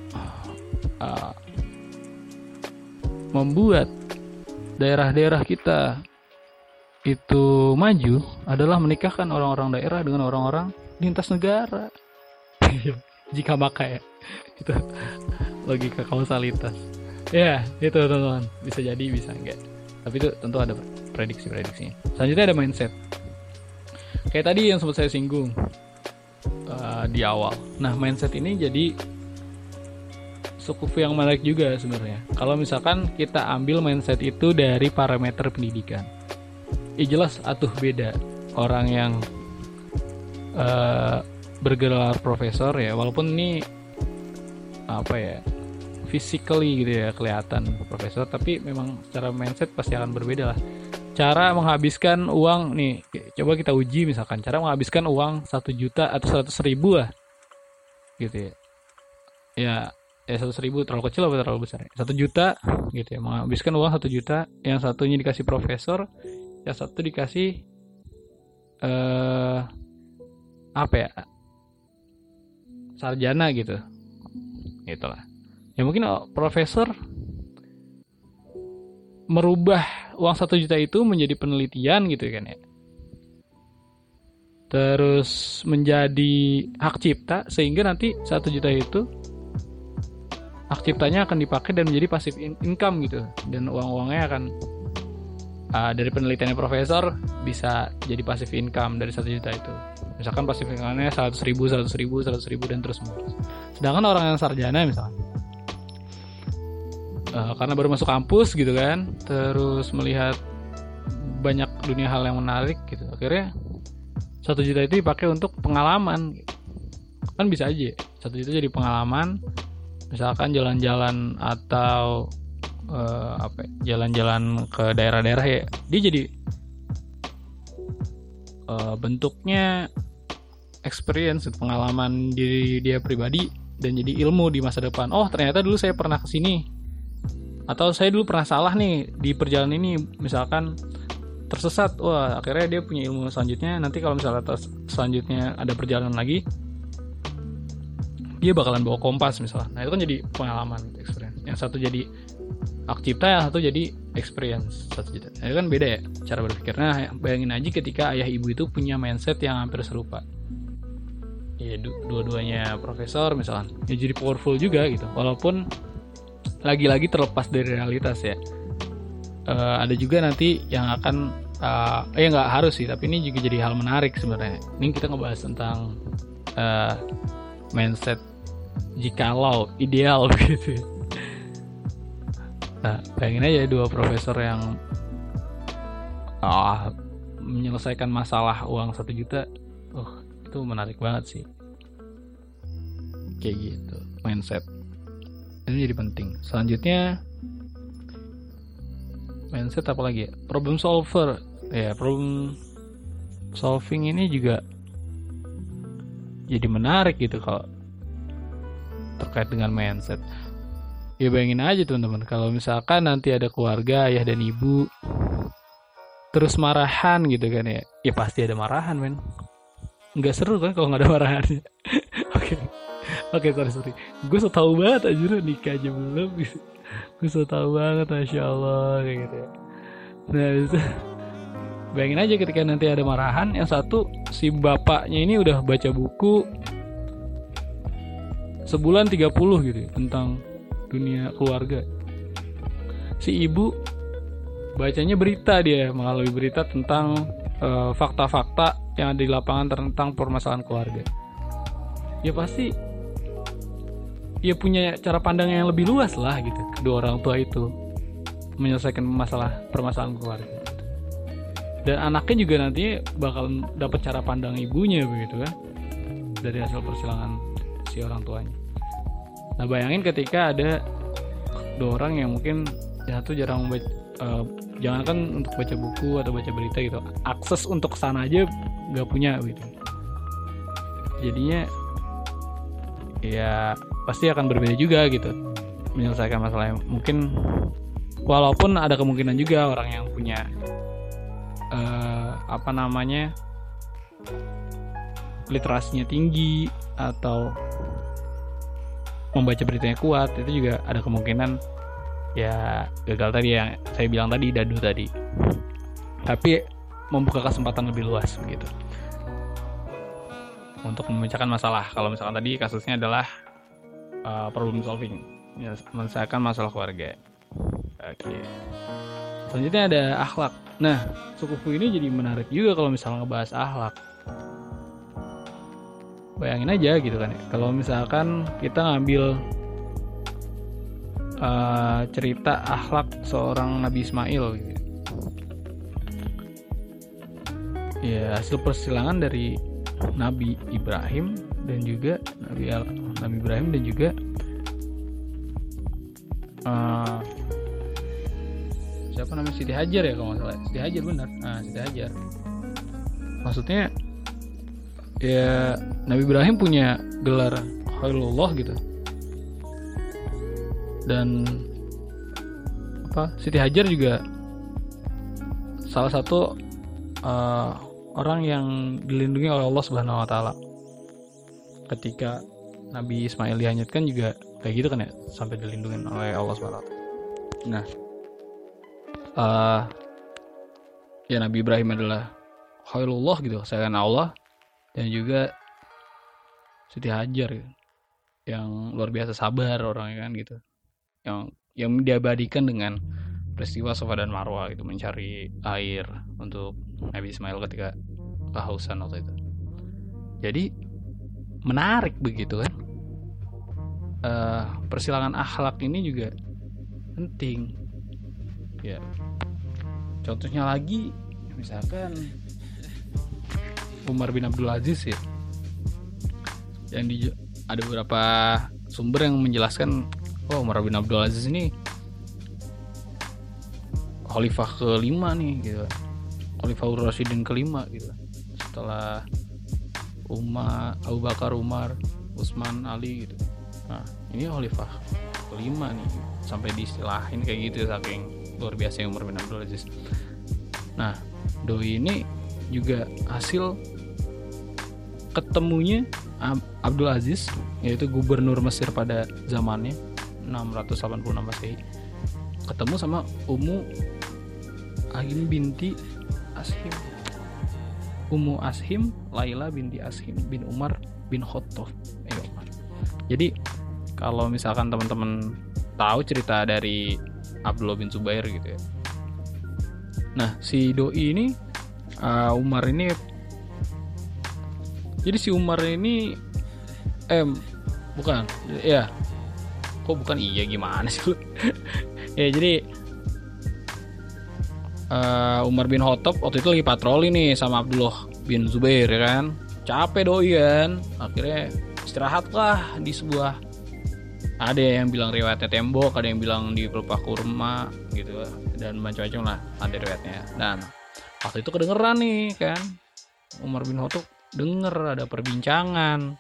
uh, membuat daerah-daerah kita itu maju adalah menikahkan orang-orang daerah dengan orang-orang lintas negara. [laughs] Jika maka ya. Itu logika kausalitas. Ya, itu teman-teman. Bisa jadi, bisa enggak. Tapi itu tentu ada prediksi-prediksinya. Selanjutnya ada mindset. Kayak tadi yang sempat saya singgung uh, di awal. Nah, mindset ini jadi cukup yang menarik juga sebenarnya. Kalau misalkan kita ambil mindset itu dari parameter pendidikan, ya jelas atuh beda orang yang uh, bergelar profesor ya, walaupun ini apa ya physically gitu ya kelihatan profesor, tapi memang secara mindset pasti akan berbeda lah. Cara menghabiskan uang nih, coba kita uji misalkan. Cara menghabiskan uang satu juta atau seratus ribu lah, gitu ya. Ya ya satu ribu terlalu kecil atau terlalu besar? Satu juta gitu ya. Menghabiskan uang satu juta yang satunya dikasih profesor yang satu dikasih eh apa ya? Sarjana gitu. Itulah ya mungkin oh, profesor merubah uang satu juta itu menjadi penelitian gitu kan ya. Terus menjadi hak cipta sehingga nanti satu juta itu hak ciptanya akan dipakai dan menjadi pasif income gitu. Dan uang-uangnya akan uh, dari penelitiannya profesor bisa jadi pasif income dari satu juta itu. Misalkan pasif income-nya seratus ribu seratus ribu seratus ribu dan terus menerus. Sedangkan orang yang sarjana misalnya uh, karena baru masuk kampus gitu kan terus melihat banyak dunia hal yang menarik gitu. Akhirnya satu juta itu dipakai untuk pengalaman. Kan bisa aja satu juta jadi pengalaman. Misalkan jalan-jalan atau uh, apa ya, jalan-jalan ke daerah-daerah ya dia jadi uh, bentuknya experience pengalaman diri dia pribadi dan jadi ilmu di masa depan. Oh ternyata dulu saya pernah ke sini atau saya dulu pernah salah nih di perjalanan ini misalkan tersesat wah akhirnya dia punya ilmu selanjutnya. Nanti kalau misalnya selanjutnya ada perjalanan lagi dia bakalan bawa kompas misalnya. Nah itu kan jadi pengalaman experience. Yang satu jadi hak cipta yang satu jadi experience. Satu juta itu kan beda ya cara berpikir nah bayangin aja ketika ayah ibu itu punya mindset yang hampir serupa. Ya dua-duanya profesor misalnya. Ya jadi powerful juga gitu. Walaupun lagi-lagi terlepas dari realitas ya. Uh, ada juga nanti yang akan uh, eh nggak harus sih tapi ini juga jadi hal menarik sebenarnya. Ini kita ngebahas tentang uh, mindset jikalau ideal [laughs] gitu nah bayangin aja dua profesor yang ah, menyelesaikan masalah uang satu juta. Oh itu menarik banget sih. Kayak gitu mindset ini jadi penting. Selanjutnya mindset apa lagi ya? Problem solver. Ya problem solving ini juga jadi menarik gitu kalau terkait dengan mindset. Ya bayangin aja teman-teman. Kalau misalkan nanti ada keluarga ayah dan ibu terus marahan gitu kan ya. Ya pasti ada marahan men. Nggak seru kan kalau nggak ada marahan. [laughs] Oke oke sorry sorry. Gue so tau banget aja nikah aja belum. [laughs] Gue so tau banget masya allah kayak gitu ya. Nah itu bayangin aja ketika nanti ada marahan yang satu si bapaknya ini udah baca buku sebulan 30 gitu ya, tentang dunia keluarga. Si ibu bacanya berita dia melalui berita tentang eh, fakta-fakta uh, yang ada di lapangan tentang permasalahan keluarga. Ya pasti ya punya cara pandang yang lebih luas lah gitu kedua orang tua itu menyelesaikan masalah permasalahan keluarga dan anaknya juga nanti bakal dapat cara pandang ibunya begitu kan dari hasil persilangan si orang tuanya Nah bayangin ketika ada dua orang yang mungkin yang satu jarang membaca, uh, jangan kan untuk baca buku atau baca berita gitu, akses untuk sana aja nggak punya gitu. Jadinya ya pasti akan berbeda juga gitu. Menyelesaikan masalah yang mungkin walaupun ada kemungkinan juga orang yang punya uh, apa namanya literasinya tinggi atau membaca beritanya kuat itu juga ada kemungkinan ya gagal tadi yang saya bilang tadi dadu tadi. Tapi membuka kesempatan lebih luas begitu. Untuk memecahkan masalah. Kalau misalkan tadi kasusnya adalah uh, problem solving. Ya, menyelesaikan masalah keluarga. Oke. Okay. selanjutnya ada akhlak. Nah suku ini jadi menarik juga kalau misalnya ngebahas akhlak. Bayangin aja gitu kan ya. Kalau misalkan kita ngambil uh, cerita akhlak seorang Nabi Ismail gitu. ya hasil persilangan dari Nabi Ibrahim dan juga Nabi Nabi Ibrahim dan juga uh, siapa namanya? Siti Hajar ya kalau nggak salah. Siti Hajar benar. Nah Siti Hajar. Maksudnya ya Nabi Ibrahim punya gelar Khalilullah gitu. Dan apa Siti Hajar juga salah satu uh, orang yang dilindungi oleh Allah Subhanahu Wa Taala. Ketika Nabi Ismail dihanyutkan juga kayak gitu kan ya sampai dilindungi oleh Allah Taala. Nah uh, ya Nabi Ibrahim adalah Khalilullah gitu sayang Allah dan juga Siti Hajar gitu. yang luar biasa sabar orangnya kan gitu. Yang yang diabadikan dengan peristiwa Sofa dan Marwa gitu mencari air untuk Nabi Ismail ketika kehausan waktu itu. Jadi menarik begitu kan uh, persilangan akhlak ini juga penting. Ya. Contohnya lagi misalkan Umar bin Abdul Aziz ya yang di ada beberapa sumber yang menjelaskan oh Umar bin Abdul Aziz ini khalifah kelima nih gitu. Khalifah Rasidin kelima gitu. Setelah Umar Abu Bakar Umar Utsman Ali gitu nah ini khalifah kelima nih sampai diistilahin kayak gitu saking luar biasa yang Umar bin Abdul Aziz nah doi ini juga hasil ketemunya Abdul Aziz yaitu gubernur Mesir pada zamannya 686 Masehi. Ketemu sama Ummu Ahim binti Ashim. Ummu Ashim Laila binti Ashim bin Umar bin Khattab. Jadi kalau misalkan teman-teman tahu cerita dari Abdullah bin Zubair gitu ya. Nah si doi ini uh, Umar ini jadi si Umar ini eh bukan ya kok bukan iya gimana sih? [laughs] Ya jadi uh, Umar bin Khattab waktu itu lagi patroli nih sama Abdullah bin Zubair ya kan? Capek doi kan? Akhirnya istirahat lah di sebuah ada yang bilang riwayatnya tembok ada yang bilang di pelupa kurma gitu. Dan macam-macam lah ada riwayatnya. Dan waktu itu kedengeran nih kan? Umar bin Khattab denger ada perbincangan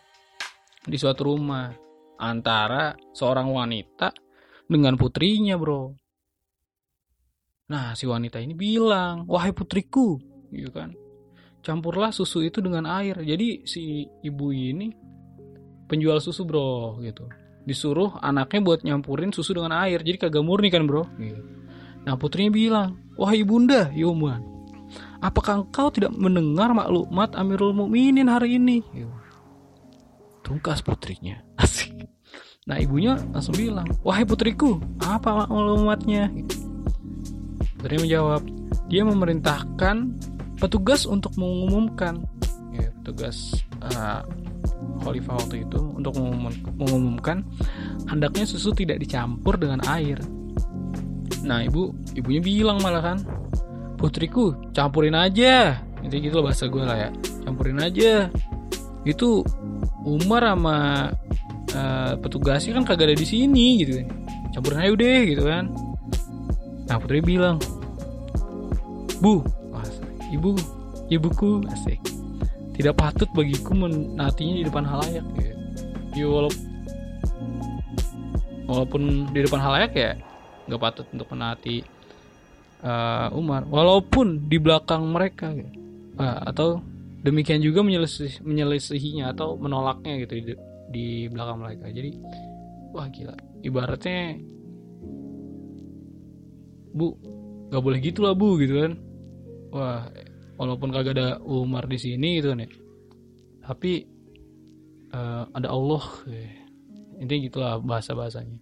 di suatu rumah antara seorang wanita dengan putrinya bro. Nah si wanita ini bilang wahai putriku gitu kan. Campurlah susu itu dengan air. Jadi si ibu ini penjual susu bro gitu disuruh anaknya buat nyampurin susu dengan air jadi kagak murni kan bro gitu. nah putrinya bilang wahai ibunda Yoman apakah engkau tidak mendengar maklumat Amirul Mukminin hari ini gitu. tungkas putrinya [laughs] asik Nah ibunya langsung bilang, wahai putriku, apa maklumatnya? Putrinya menjawab, dia memerintahkan petugas untuk mengumumkan, ya, petugas uh, khalifah waktu itu untuk mengumumkan hendaknya susu tidak dicampur dengan air. Nah ibu, ibunya bilang malah kan, putriku campurin aja, itu gitu loh bahasa gue lah ya, campurin aja. Itu Umar sama uh, petugasnya kan kagak ada di sini gitu kan. Campurin aja udah gitu kan. Nah putri bilang bu ibu ibuku asik tidak patut bagiku menatinya di depan halayak gitu. ya walaupun walaupun di depan halayak ya nggak patut untuk menati uh, Umar walaupun di belakang mereka gitu. uh, atau demikian juga menyelesih, menyelesihinya atau menolaknya gitu di, di belakang mereka jadi wah gila ibaratnya bu nggak boleh gitu lah bu gitu kan wah walaupun kagak ada Umar di sini gitu kan ya. Tapi uh, ada Allah ya. intinya gitulah bahasa bahasanya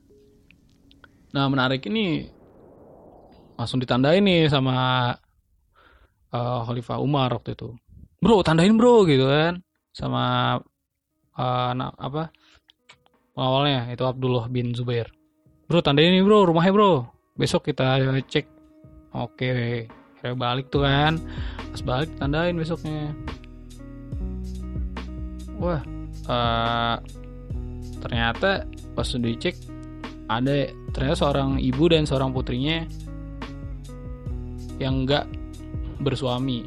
nah menarik ini langsung ditandain nih sama uh, Khalifah Umar waktu itu. Bro tandain bro gitu kan sama uh, anak apa awalnya itu Abdullah bin Zubair. Bro tandain ini bro rumahnya bro. Besok kita cek. Oke kayak balik tuh kan. Pas balik tandain besoknya. Wah uh, ternyata pas dicek ada ternyata seorang ibu dan seorang putrinya yang enggak bersuami.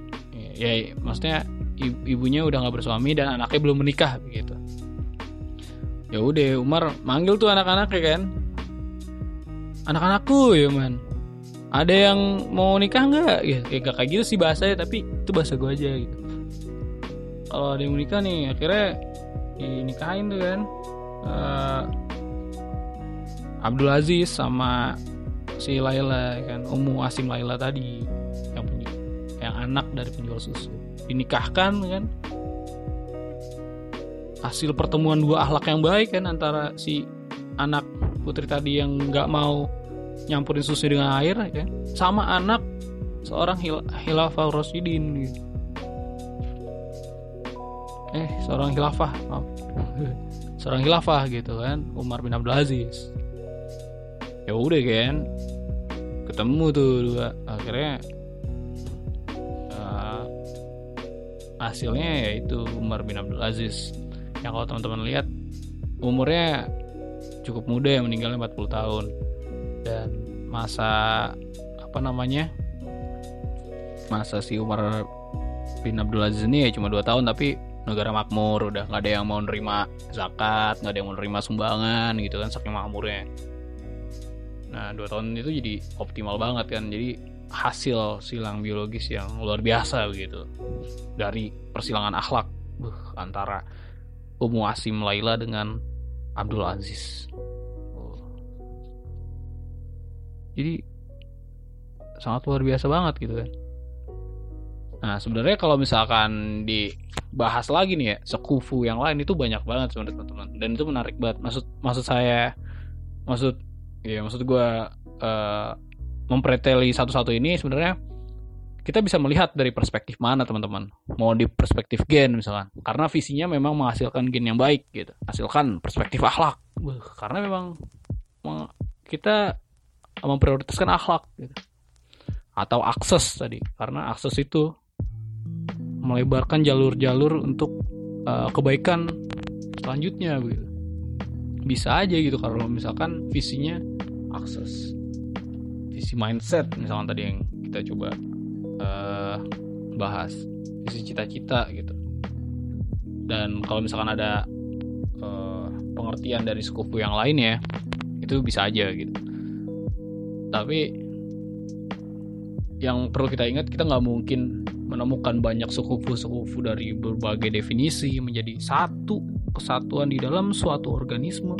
Ya, ya maksudnya ibunya udah nggak bersuami dan anaknya belum menikah begitu ya udah Umar manggil tuh anak-anaknya kan. Anak-anakku ya man ada yang mau nikah nggak? Ya, ya gak kayak gitu sih bahasanya tapi itu bahasa gue aja gitu. Kalau ada yang mau nikah nih akhirnya dinikahin tuh kan. Uh, Abdul Aziz sama si Laila kan Ummu Asim Laila tadi yang punya yang anak dari penjual susu. Dinikahkan kan. Hasil pertemuan dua akhlak yang baik kan antara si anak putri tadi yang nggak mau nyampurin susu dengan air kan? Sama anak seorang hil hilafah Rasidin gitu. eh seorang hilafah maaf. [laughs] seorang hilafah gitu kan? Umar bin Abdul Aziz. Ya udah kan? Ketemu tuh dua. Akhirnya hasilnya yaitu Umar bin Abdul Aziz. Yang kalau teman-teman lihat umurnya cukup muda ya meninggalnya 40 tahun dan masa apa namanya masa si Umar bin Abdul Aziz ini ya cuma 2 tahun tapi negara makmur udah nggak ada yang mau nerima zakat nggak ada yang mau nerima sumbangan gitu kan saking makmurnya nah dua tahun itu jadi optimal banget kan jadi hasil silang biologis yang luar biasa begitu dari persilangan akhlak antara Ummu Asim Laila dengan Abdul Aziz. Jadi sangat luar biasa banget gitu kan. Nah sebenarnya kalau misalkan dibahas lagi nih ya sekufu yang lain itu banyak banget sebenarnya teman-teman. Dan itu menarik banget. Maksud maksud saya maksud ya maksud gue uh, mempreteli satu-satu ini sebenarnya kita bisa melihat dari perspektif mana teman-teman. Mau di perspektif gen misalkan. Karena visinya memang menghasilkan gen yang baik gitu. Hasilkan perspektif akhlak. Karena memang kita memprioritaskan akhlak gitu. atau akses tadi. Karena akses itu melebarkan jalur-jalur untuk uh, kebaikan selanjutnya gitu. Bisa aja gitu kalau misalkan visinya akses. Visi mindset misalkan tadi yang kita coba uh, bahas. Visi cita-cita gitu. Dan kalau misalkan ada uh, pengertian dari sekufu yang lain ya itu bisa aja gitu tapi yang perlu kita ingat kita nggak mungkin menemukan banyak sekufu-sekufu dari berbagai definisi menjadi satu kesatuan di dalam suatu organisme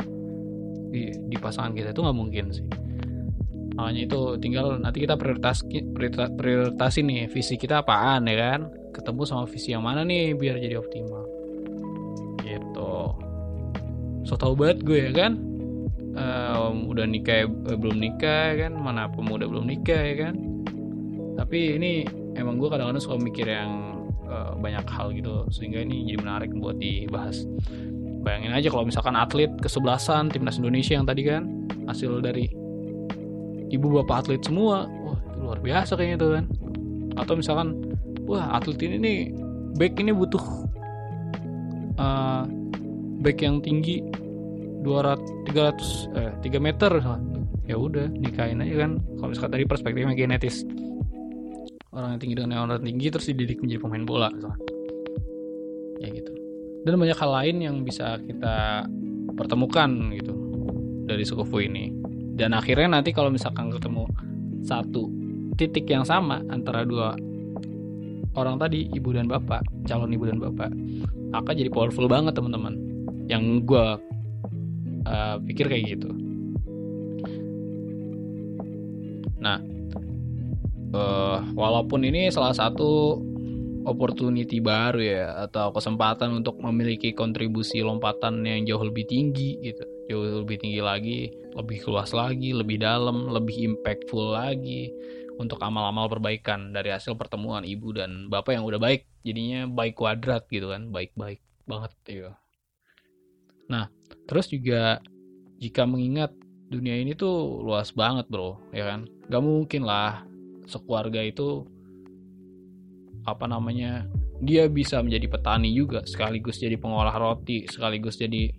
di, di pasangan kita. Itu nggak mungkin sih. Makanya itu tinggal nanti kita prioritas prioritas, nih visi kita apaan ya kan? Ketemu sama visi yang mana nih biar jadi optimal? Gitu. So tau banget gue ya kan um, udah nikah eh, belum nikah ya kan? Mana pemuda belum nikah ya kan? Tapi ini emang gue kadang-kadang suka mikir yang uh, banyak hal gitu sehingga ini jadi menarik buat dibahas. Bayangin aja kalau misalkan atlet kesebelasan timnas Indonesia yang tadi kan hasil dari ibu bapak atlet semua wah itu luar biasa kayaknya tuh kan. Atau misalkan wah atlet ini nih back ini butuh uh, back yang tinggi 200 300 eh 3 meter. Ya udah nikahin aja kan. Kalau misalkan dari perspektifnya genetis. Orang yang tinggi dengan orang tinggi terus dididik menjadi pemain bola misalkan. ya gitu. Dan banyak hal lain yang bisa kita pertemukan gitu dari suku ini. Dan akhirnya nanti kalau misalkan ketemu satu titik yang sama antara dua orang tadi ibu dan bapak calon ibu dan bapak akan jadi powerful banget teman-teman. Yang gue uh, pikir kayak gitu. Nah uh, walaupun ini salah satu opportunity baru ya atau kesempatan untuk memiliki kontribusi lompatan yang jauh lebih tinggi gitu jauh lebih tinggi lagi lebih luas lagi lebih dalam lebih impactful lagi untuk amal-amal perbaikan dari hasil pertemuan ibu dan bapak yang udah baik jadinya baik kuadrat gitu kan baik-baik banget ya nah terus juga jika mengingat dunia ini tuh luas banget bro ya kan? Gak mungkin lah sekeluarga itu apa namanya dia bisa menjadi petani juga sekaligus jadi pengolah roti sekaligus jadi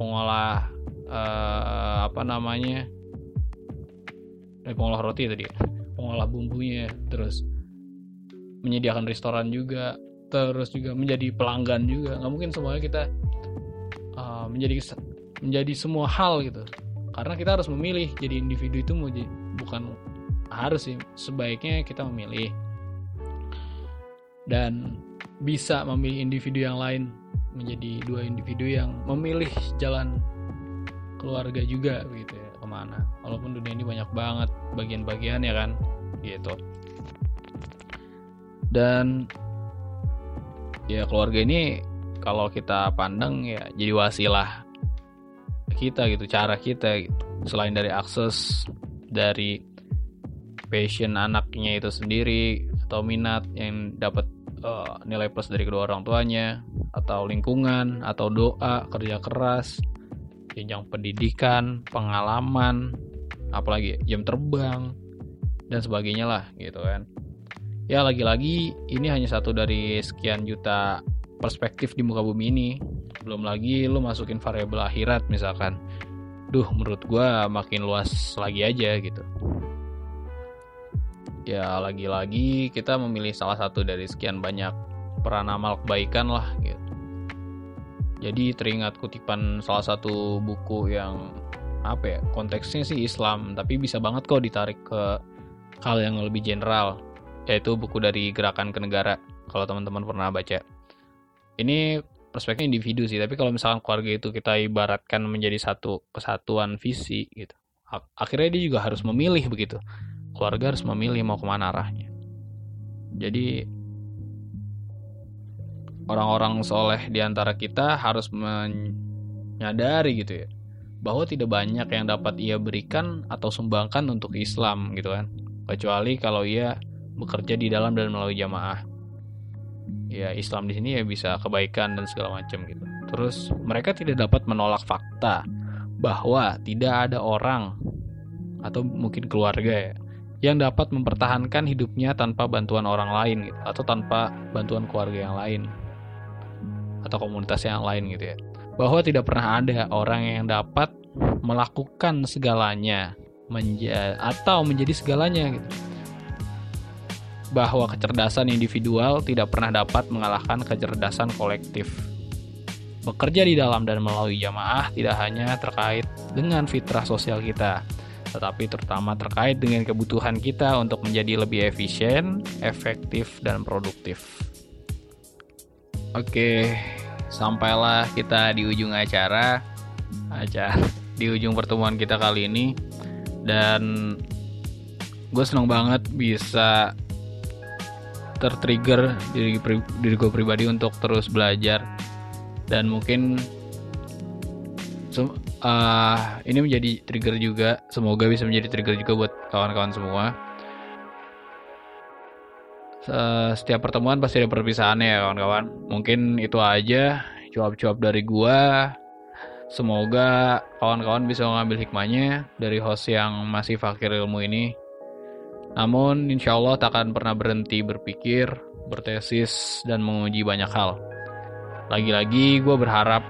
pengolah uh, apa namanya eh, pengolah roti tadi pengolah bumbunya terus menyediakan restoran juga terus juga menjadi pelanggan juga. Nggak mungkin semuanya kita menjadi menjadi semua hal gitu. Karena kita harus memilih jadi individu itu mau bukan harus sih sebaiknya kita memilih. Dan bisa memilih individu yang lain menjadi dua individu yang memilih jalan keluarga juga gitu ya ke mana. Walaupun dunia ini banyak banget bagian-bagian ya kan gitu. Dan ya keluarga ini kalau kita pandang ya jadi wasilah kita gitu cara kita gitu. Selain dari akses dari passion anaknya itu sendiri atau minat yang dapat uh, nilai plus dari kedua orang tuanya atau lingkungan atau doa kerja keras jenjang pendidikan pengalaman apalagi jam terbang dan sebagainya lah gitu kan. Ya lagi-lagi ini hanya satu dari sekian juta perspektif di muka bumi ini belum lagi lu masukin variabel akhirat misalkan duh menurut gue makin luas lagi aja gitu ya lagi-lagi kita memilih salah satu dari sekian banyak peran amal kebaikan lah gitu. Jadi teringat kutipan salah satu buku yang apa ya konteksnya sih Islam tapi bisa banget kok ditarik ke hal yang lebih general yaitu buku dari Gerakan ke Negara kalau teman-teman pernah baca. Ini perspektif individu sih tapi kalau misalkan keluarga itu kita ibaratkan menjadi satu kesatuan visi gitu akhirnya dia juga harus memilih begitu. Keluarga harus memilih mau ke mana arahnya. Jadi orang-orang soleh di antara kita harus menyadari gitu ya bahwa tidak banyak yang dapat ia berikan atau sumbangkan untuk Islam gitu kan. Kecuali kalau ia bekerja di dalam dan melalui jamaah ya Islam di sini ya bisa kebaikan dan segala macam gitu. Terus mereka tidak dapat menolak fakta bahwa tidak ada orang atau mungkin keluarga ya yang dapat mempertahankan hidupnya tanpa bantuan orang lain gitu atau tanpa bantuan keluarga yang lain atau komunitas yang lain gitu ya. Bahwa tidak pernah ada orang yang dapat melakukan segalanya menja atau menjadi segalanya gitu bahwa kecerdasan individual tidak pernah dapat mengalahkan kecerdasan kolektif bekerja di dalam dan melalui jamaah tidak hanya terkait dengan fitrah sosial kita tetapi terutama terkait dengan kebutuhan kita untuk menjadi lebih efisien, efektif, dan produktif. Oke, sampailah kita di ujung acara, aja di ujung pertemuan kita kali ini, dan gue seneng banget bisa tertrigger diri diri gue pribadi untuk terus belajar. Dan mungkin uh, ini menjadi trigger juga. Semoga bisa menjadi trigger juga buat kawan-kawan semua. Setiap pertemuan pasti ada perpisahannya ya kawan-kawan. Mungkin itu aja cuap-cuap dari gua. Semoga kawan-kawan bisa mengambil hikmahnya dari host yang masih fakir ilmu ini namun insya Allah tak akan pernah berhenti berpikir, bertesis, dan menguji banyak hal. Lagi-lagi gue berharap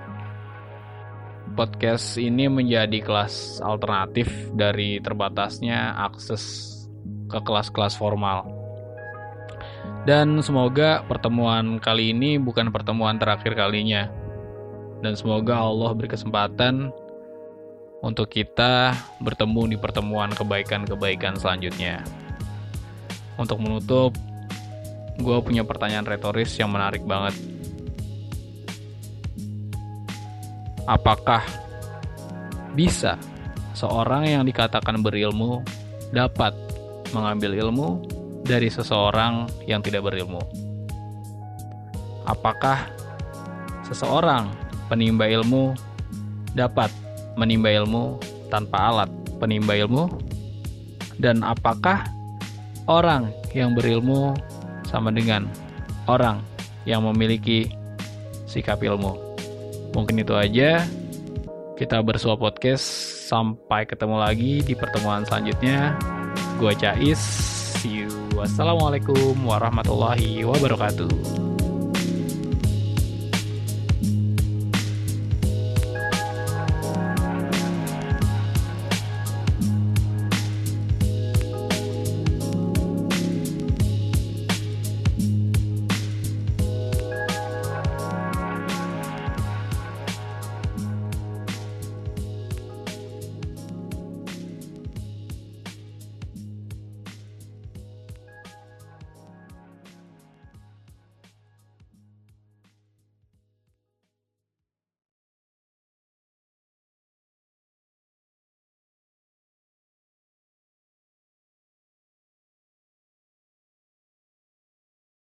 podcast ini menjadi kelas alternatif dari terbatasnya akses ke kelas-kelas formal. Dan semoga pertemuan kali ini bukan pertemuan terakhir kalinya. Dan semoga Allah berkesempatan untuk kita bertemu di pertemuan kebaikan-kebaikan selanjutnya. Untuk menutup, gue punya pertanyaan retoris yang menarik banget apakah bisa seorang yang dikatakan berilmu dapat mengambil ilmu dari seseorang yang tidak berilmu? Apakah seseorang penimba ilmu dapat menimba ilmu tanpa alat penimba ilmu? Dan apakah orang yang berilmu sama dengan orang yang memiliki sikap ilmu? Mungkin itu aja. Kita bersua podcast. Sampai ketemu lagi di pertemuan selanjutnya. Gua Cais. See you. Wassalamualaikum warahmatullahi wabarakatuh.